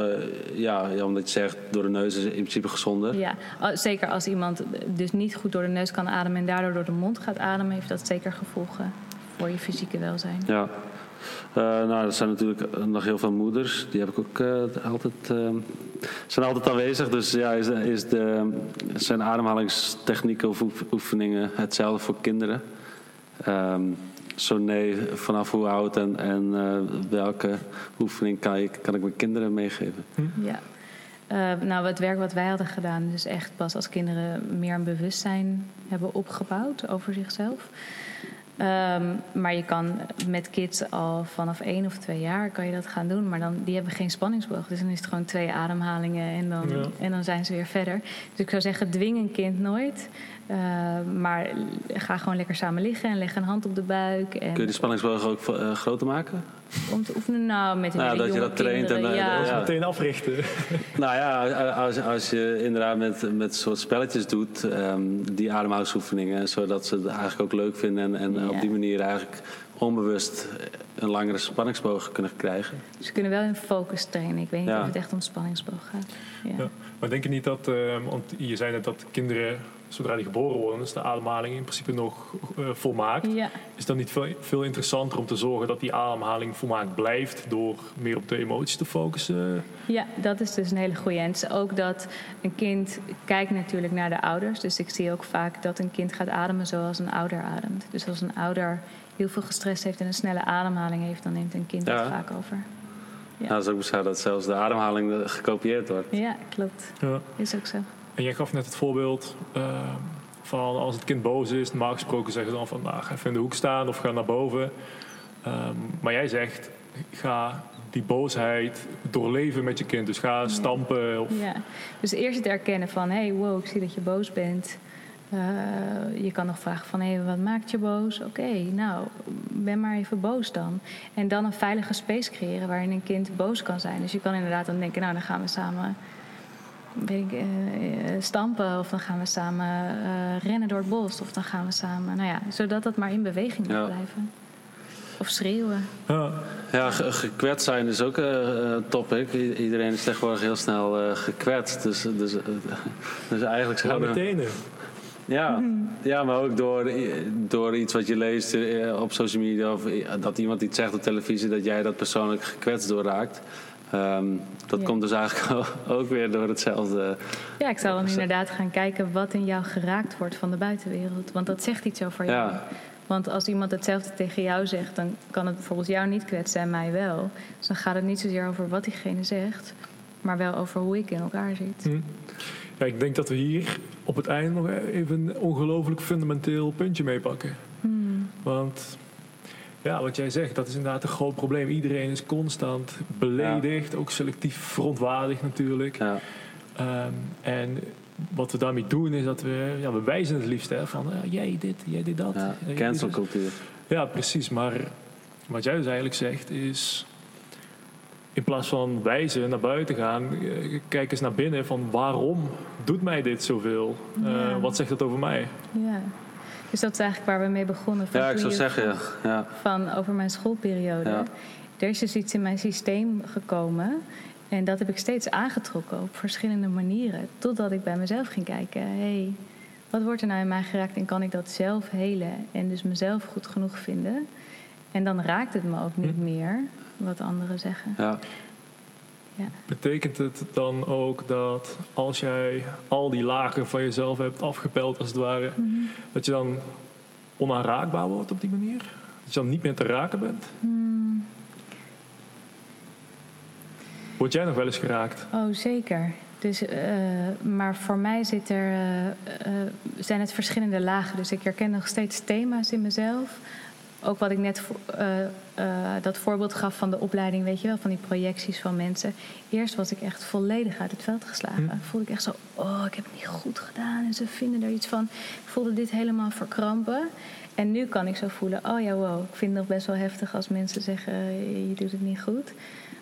ja, ja, omdat je zegt door de neus is in principe gezonder. Ja, zeker als iemand dus niet goed door de neus kan ademen en daardoor door de mond gaat ademen, heeft dat zeker gevolgen voor je fysieke welzijn. Ja. Uh, nou, er zijn natuurlijk nog heel veel moeders. Die heb ik ook uh, altijd, uh, zijn altijd aanwezig. Dus ja, is, is de, zijn ademhalingstechnieken of oefeningen hetzelfde voor kinderen? Um, zo nee, vanaf hoe oud en, en welke oefening kan ik, kan ik mijn kinderen meegeven? Hm. Ja. nou, het werk wat wij hadden gedaan, dus echt pas als kinderen meer een bewustzijn hebben opgebouwd over zichzelf. Um, maar je kan met kids al vanaf één of twee jaar kan je dat gaan doen. Maar dan, die hebben geen spanningsboog. Dus dan is het gewoon twee ademhalingen en dan, en dan zijn ze weer verder. Dus ik zou zeggen, dwing een kind nooit. Uh, maar ga gewoon lekker samen liggen en leg een hand op de buik. En Kun je de spanningsboog ook uh, groter maken? Om te oefenen? Nou, met nou, dat je dat traint en uh, ja. ja. meteen africhten. nou ja, als, als je inderdaad met, met soort spelletjes doet, um, die ademhalingsoefeningen, zodat ze het eigenlijk ook leuk vinden en, en ja. op die manier eigenlijk onbewust een langere spanningsboog kunnen krijgen. Ze kunnen wel in focus trainen. Ik weet niet ja. of het echt om spanningsboog gaat. Ja. Maar denk je niet dat, uh, want je zei net dat kinderen zodra die geboren worden, is de ademhaling in principe nog uh, volmaakt. Ja. Is dan niet veel, veel, interessanter om te zorgen dat die ademhaling volmaakt blijft door meer op de emoties te focussen? Ja, dat is dus een hele goede. En het is ook dat een kind kijkt natuurlijk naar de ouders. Dus ik zie ook vaak dat een kind gaat ademen zoals een ouder ademt. Dus als een ouder heel veel gestrest heeft en een snelle ademhaling heeft, dan neemt een kind ja. dat vaak over. Ja. Nou, dat is ook beschouwd dat zelfs de ademhaling gekopieerd wordt. Ja, klopt. Ja. Is ook zo. En jij gaf net het voorbeeld uh, van als het kind boos is, normaal gesproken zeggen ze dan van nou, ga even in de hoek staan of ga naar boven. Um, maar jij zegt, ga die boosheid doorleven met je kind. Dus ga stampen. Of... Ja, dus eerst het erkennen van hé, hey, wow, ik zie dat je boos bent. Uh, je kan nog vragen van hé, hey, wat maakt je boos? Oké, nou, ben maar even boos dan. En dan een veilige space creëren waarin een kind boos kan zijn. Dus je kan inderdaad dan denken, nou, dan gaan we samen ik, uh, stampen of dan gaan we samen uh, rennen door het bos of dan gaan we samen, nou ja, zodat dat maar in beweging ja. blijven. Of schreeuwen. Ja, ja gekwetst zijn is ook een topic. Iedereen is tegenwoordig heel snel gekwetst. Dus, dus, dus eigenlijk zouden... meteen. Ja, ja, maar ook door, door iets wat je leest op social media... of dat iemand iets zegt op televisie... dat jij dat persoonlijk gekwetst door raakt. Um, dat komt dus eigenlijk ook weer door hetzelfde. Ja, ik zal dan inderdaad gaan kijken wat in jou geraakt wordt van de buitenwereld. Want dat zegt iets over jou. Ja. Want als iemand hetzelfde tegen jou zegt, dan kan het bijvoorbeeld jou niet kwetsen en mij wel. Dus dan gaat het niet zozeer over wat diegene zegt, maar wel over hoe ik in elkaar zit. Hm. Ja, ik denk dat we hier op het einde nog even een ongelooflijk fundamenteel puntje meepakken. Hm. Want ja, wat jij zegt, dat is inderdaad een groot probleem. Iedereen is constant beledigd, ook selectief verontwaardigd natuurlijk. Ja. Um, en wat we daarmee doen is dat we, ja, we wijzen het liefst hè, van uh, jij dit, jij dit dat. Ja, cancelcultuur. Ja, precies. Maar wat jij dus eigenlijk zegt is, in plaats van wijzen naar buiten gaan, eh, kijk eens naar binnen van waarom doet mij dit zoveel? Uh, wat zegt het over mij? Ja. Dus dat is eigenlijk waar we mee begonnen. Van ja, ik zou zeggen, ja. Van over mijn schoolperiode. Ja. Er is dus iets in mijn systeem gekomen. En dat heb ik steeds aangetrokken op verschillende manieren. Totdat ik bij mezelf ging kijken. hey, wat wordt er nou in mij geraakt en kan ik dat zelf helen? En dus mezelf goed genoeg vinden. En dan raakt het me ook niet hm. meer wat anderen zeggen. Ja. Ja. Betekent het dan ook dat als jij al die lagen van jezelf hebt afgepeld, als het ware, mhm. dat je dan onaanraakbaar wordt op die manier? Dat je dan niet meer te raken bent? Mm. Word jij nog wel eens geraakt? Oh, zeker. Dus, uh, maar voor mij zit er, uh, uh, zijn het verschillende lagen. Dus ik herken nog steeds thema's in mezelf ook wat ik net uh, uh, dat voorbeeld gaf van de opleiding, weet je wel, van die projecties van mensen. Eerst was ik echt volledig uit het veld geslagen. Hm. Voelde ik echt zo, oh, ik heb het niet goed gedaan en ze vinden er iets van. Ik voelde dit helemaal verkrampen. En nu kan ik zo voelen, oh ja, wow, ik vind het nog best wel heftig als mensen zeggen, je doet het niet goed.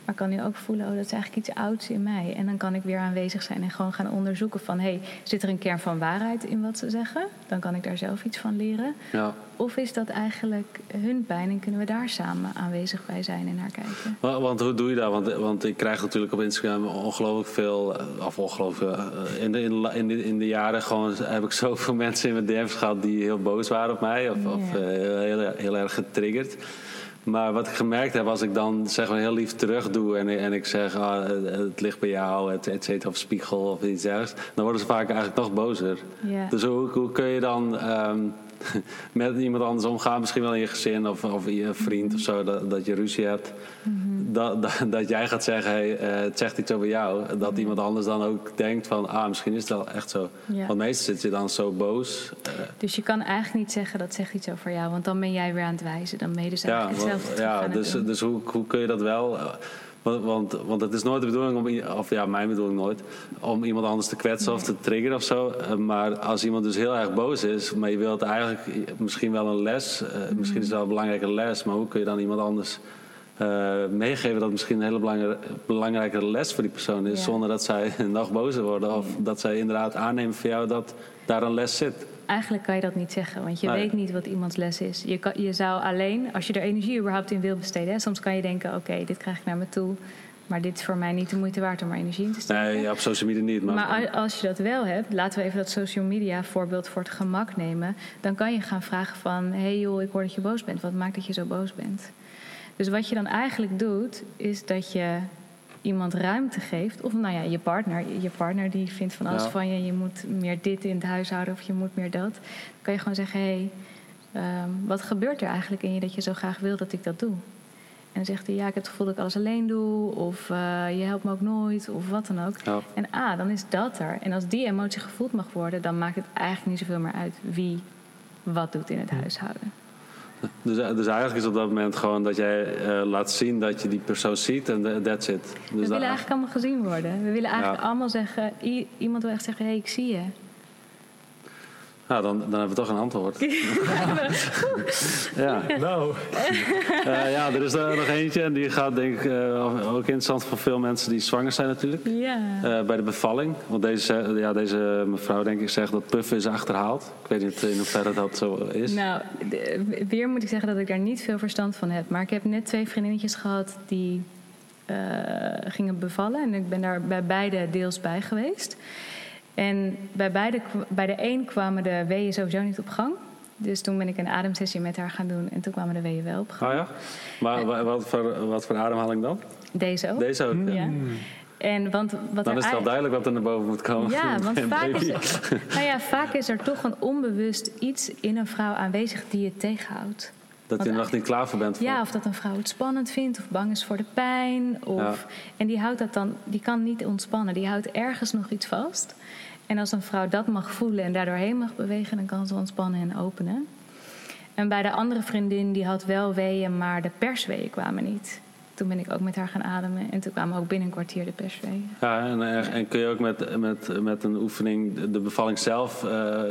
Maar kan nu ook voelen, oh, dat is eigenlijk iets ouds in mij. En dan kan ik weer aanwezig zijn en gewoon gaan onderzoeken van... hé, hey, zit er een kern van waarheid in wat ze zeggen? Dan kan ik daar zelf iets van leren. Ja. Of is dat eigenlijk hun pijn en kunnen we daar samen aanwezig bij zijn en naar kijken? Want, want hoe doe je dat? Want, want ik krijg natuurlijk op Instagram ongelooflijk veel... Eh, of ongelooflijk... Eh, in de, in, de, in de jaren gewoon heb ik zoveel mensen in mijn DM's gehad... die heel boos waren op mij of, of uh, heel, heel erg getriggerd. Maar wat ik gemerkt heb, als ik dan zeg maar heel lief terug doe en, en ik zeg ah, het ligt bij jou, et, et cetera, of spiegel of iets dergelijks, dan worden ze vaak eigenlijk nog bozer. Dus hoe, hoe kun je dan ehm, met iemand anders omgaan, misschien wel in je gezin of, of je vriend of zo, dat, dat je ruzie hebt. Mhm. dat, dat, dat, jij gaat zeggen, hey, uh, het zegt iets over jou. Dat iemand anders dan ook denkt van, ah, misschien is het wel echt zo. Want meestal zit je dan zo boos. Uh, dus je kan eigenlijk niet zeggen, dat zegt iets over jou. Want dan ben jij weer aan het wijzen. Dan ben je dus eigenlijk ja, Ja, dus, dus hoe, hoe kun je dat wel... Want, want, het is nooit de bedoeling om, of ja, mijn bedoeling nooit, om iemand anders te kwetsen of te triggeren of zo. Eh, maar als iemand dus heel erg boos is, maar je wilt eigenlijk misschien wel een les, uh, misschien is het wel een belangrijke les, maar hoe kun je dan iemand anders uh, meegeven dat misschien een hele belangrijke, belangrijke les voor die persoon is, zonder dat zij nog bozer worden of dat zij inderdaad aannemen voor jou dat daar een les zit? Eigenlijk kan je dat niet zeggen, want je weet niet wat iemands les is. Je, kan, je zou alleen, als je er energie überhaupt in wil besteden, hè, soms kan je denken: oké, dit krijg ik naar me toe. Maar dit is voor mij niet de moeite waard om er energie in te steken. Nee, op social media niet. Maar... maar als je dat wel hebt, laten we even dat social media voorbeeld voor het gemak nemen. Dan kan je gaan vragen van, hé hey joh, ik hoor dat je boos bent. Wat maakt dat je zo boos bent? Dus wat je dan eigenlijk doet, is dat je iemand ruimte geeft. Of nou ja, je partner. Je partner die vindt van alles van je. Je moet meer dit in het huishouden of je moet meer dat. Dan kan je gewoon zeggen, hé, hey, ehm, wat gebeurt er eigenlijk in je dat je zo graag wil dat ik dat doe? En dan zegt hij, ja, ik heb het gevoel dat ik alles alleen doe. Of uh, je helpt me ook nooit. Of wat dan ook. En ah, dan is dat er. En als die emotie gevoeld mag worden... dan maakt het eigenlijk niet zoveel meer uit wie wat doet in het huishouden. Dus, eh, dus eigenlijk is op dat moment gewoon dat jij uh, laat zien dat je die persoon ziet en that's it. Dus we willen eigenlijk allemaal gezien worden. We willen eigenlijk allemaal zeggen, iemand wil echt zeggen, hé, hey, ik zie je. Nou, dan, dan hebben we toch een antwoord. ja. Nou. Uh, ja, er is er nog eentje. En die gaat denk ik uh, ook interessant voor veel mensen die zwanger zijn natuurlijk. Ja. Uh, bij de bevalling. Want deze, ja, deze mevrouw denk ik zegt dat puffen is achterhaald. Ik weet niet in hoeverre dat zo is. Nou, weer moet ik zeggen dat ik daar niet veel verstand van heb. Maar ik heb net twee vriendinnetjes gehad die gingen bevallen. En ik ben daar bij beide deels bij geweest. En bij, beide, bij de een kwamen de weeën sowieso niet op gang. Dus toen ben ik een ademsessie met haar gaan doen en toen kwamen de weeën wel op gang. Oh ja? Maar wat, voor, wat voor ademhaling dan? Deze ook. Deze ook, ja. En want wat dan is het wel duidelijk wat er naar boven moet komen. Ja, want vaak is, er, nou ja, vaak is er toch een onbewust iets in een vrouw aanwezig die je tegenhoudt. Dat je er nog niet klaar voor bent. Voor. Ja, of dat een vrouw het spannend vindt of bang is voor de pijn. Of, En die houdt dat dan, die kan niet ontspannen. Die houdt ergens nog iets vast. En als een vrouw dat mag voelen en daardoor heen mag bewegen, dan kan ze ontspannen en openen. En bij de andere vriendin, die had wel weeën, maar de persweeën kwamen niet. Toen ben ik ook met haar gaan ademen en toen kwamen ook binnen een kwartier de persweeën. Ja, en, eh, en kun je ook met, met, met een oefening de bevalling zelf uh,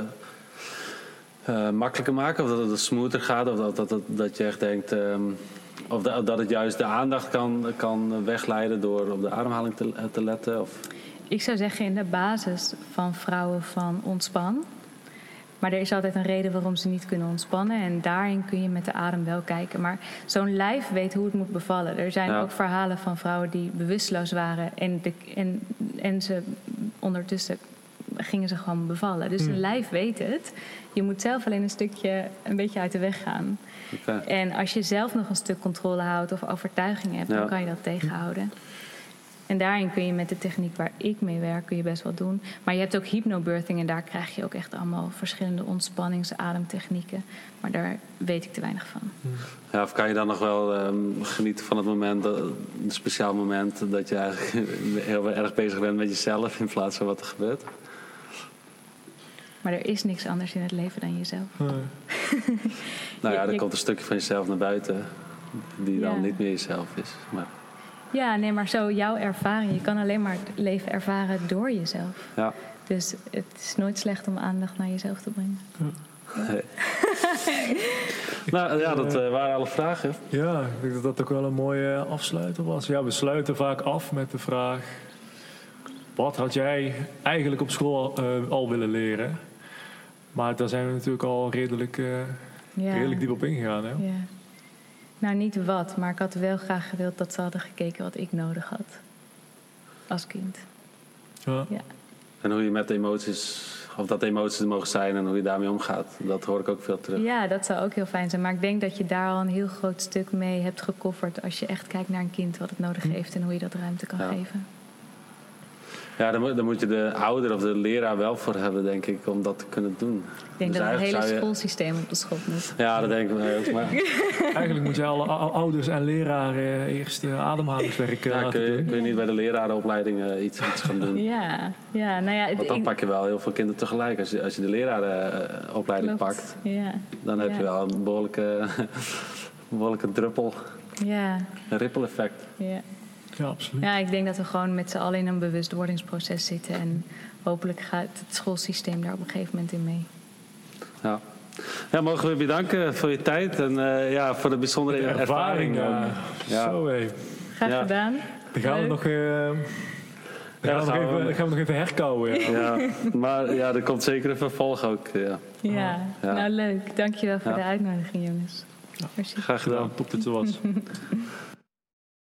uh, makkelijker maken? Of dat het smoother gaat? Of dat, dat, dat, dat je echt denkt. Um, of dat, dat het juist de aandacht kan, kan wegleiden door op de ademhaling te, te letten? Of? Ik zou zeggen in de basis van vrouwen van ontspan. Maar er is altijd een reden waarom ze niet kunnen ontspannen. En daarin kun je met de adem wel kijken. Maar zo'n lijf weet hoe het moet bevallen. Er zijn ook verhalen van vrouwen die bewusteloos waren. En, de, en, en ze ondertussen gingen ze gewoon bevallen. Dus een hmm. lijf weet het. Je moet zelf alleen een stukje een beetje uit de weg gaan. En als je zelf nog een stuk controle houdt of overtuiging hebt, dan kan je dat tegenhouden. En daarin kun je met de techniek waar ik mee werk, kun je best wel doen. Maar je hebt ook hypnobirthing en daar krijg je ook echt allemaal verschillende ontspannings-ademtechnieken. Maar daar weet ik te weinig van. Ja, of kan je dan nog wel ehm, genieten van het moment, een speciaal moment, dat je eigenlijk heel erg bezig bent met jezelf in plaats van wat er gebeurt? Maar er is niks anders in het leven dan jezelf. nou ja, er komt een stukje van jezelf naar buiten die dan niet meer jezelf is. Maar... Ja, nee, maar zo jouw ervaring. Je kan alleen maar het leven ervaren door jezelf. Ja. Dus het is nooit slecht om aandacht naar jezelf te brengen. Nee. nou ja, dat uh, waren alle vragen. Ja, ik denk dat dat ook wel een mooie afsluiter was. Ja, we sluiten vaak af met de vraag: wat had jij eigenlijk op school uh, al willen leren? Maar daar zijn we natuurlijk al redelijk, uh, ja. redelijk diep op ingegaan. Hè? Ja. Nou, niet wat, maar ik had wel graag gewild dat ze hadden gekeken wat ik nodig had. Als kind. Ja. ja. En hoe je met emoties, of dat emoties er mogen zijn en hoe je daarmee omgaat, dat hoor ik ook veel terug. Ja, dat zou ook heel fijn zijn. Maar ik denk dat je daar al een heel groot stuk mee hebt gekofferd als je echt kijkt naar een kind wat het nodig hm. heeft en hoe je dat ruimte kan geven. Ja, dan moet, dan moet je de ouder of de leraar wel voor hebben, denk ik, om dat te kunnen doen. Ik denk dus dat het hele je... schoolsysteem op de schop moet. Ja, dat denk ik ook. Maar... eigenlijk moet je alle ouders en leraren eerst uh, ademhalingswerk ja, kun je, kun je niet bij de lerarenopleiding uh, iets, iets gaan doen? ja, ja, nou ja. Want dan pak je wel heel veel kinderen tegelijk. Als je, als je de lerarenopleiding pakt, ja. dan heb je wel een behoorlijke, behoorlijke druppel. Ja. Een ripple effect. Ja. Ja, absoluut. Ja, ik denk dat we gewoon met z'n allen in een bewustwordingsproces zitten. En hopelijk gaat het schoolsysteem daar op een gegeven moment in mee. Ja. Ja, mogen we bedanken voor je tijd en uh, ja, voor de bijzondere de ervaring. ervaring ja. Zo hé. Graag ja. gedaan. Dan gaan we nog... Uh, dan gaan, we nog even, gaan we nog even herkouwen. Ja. ja. maar ja, er komt zeker een vervolg ook. Ja, ja. nou leuk. Dankjewel voor de uitnodiging, jongens. Graag gedaan. Top dat het was.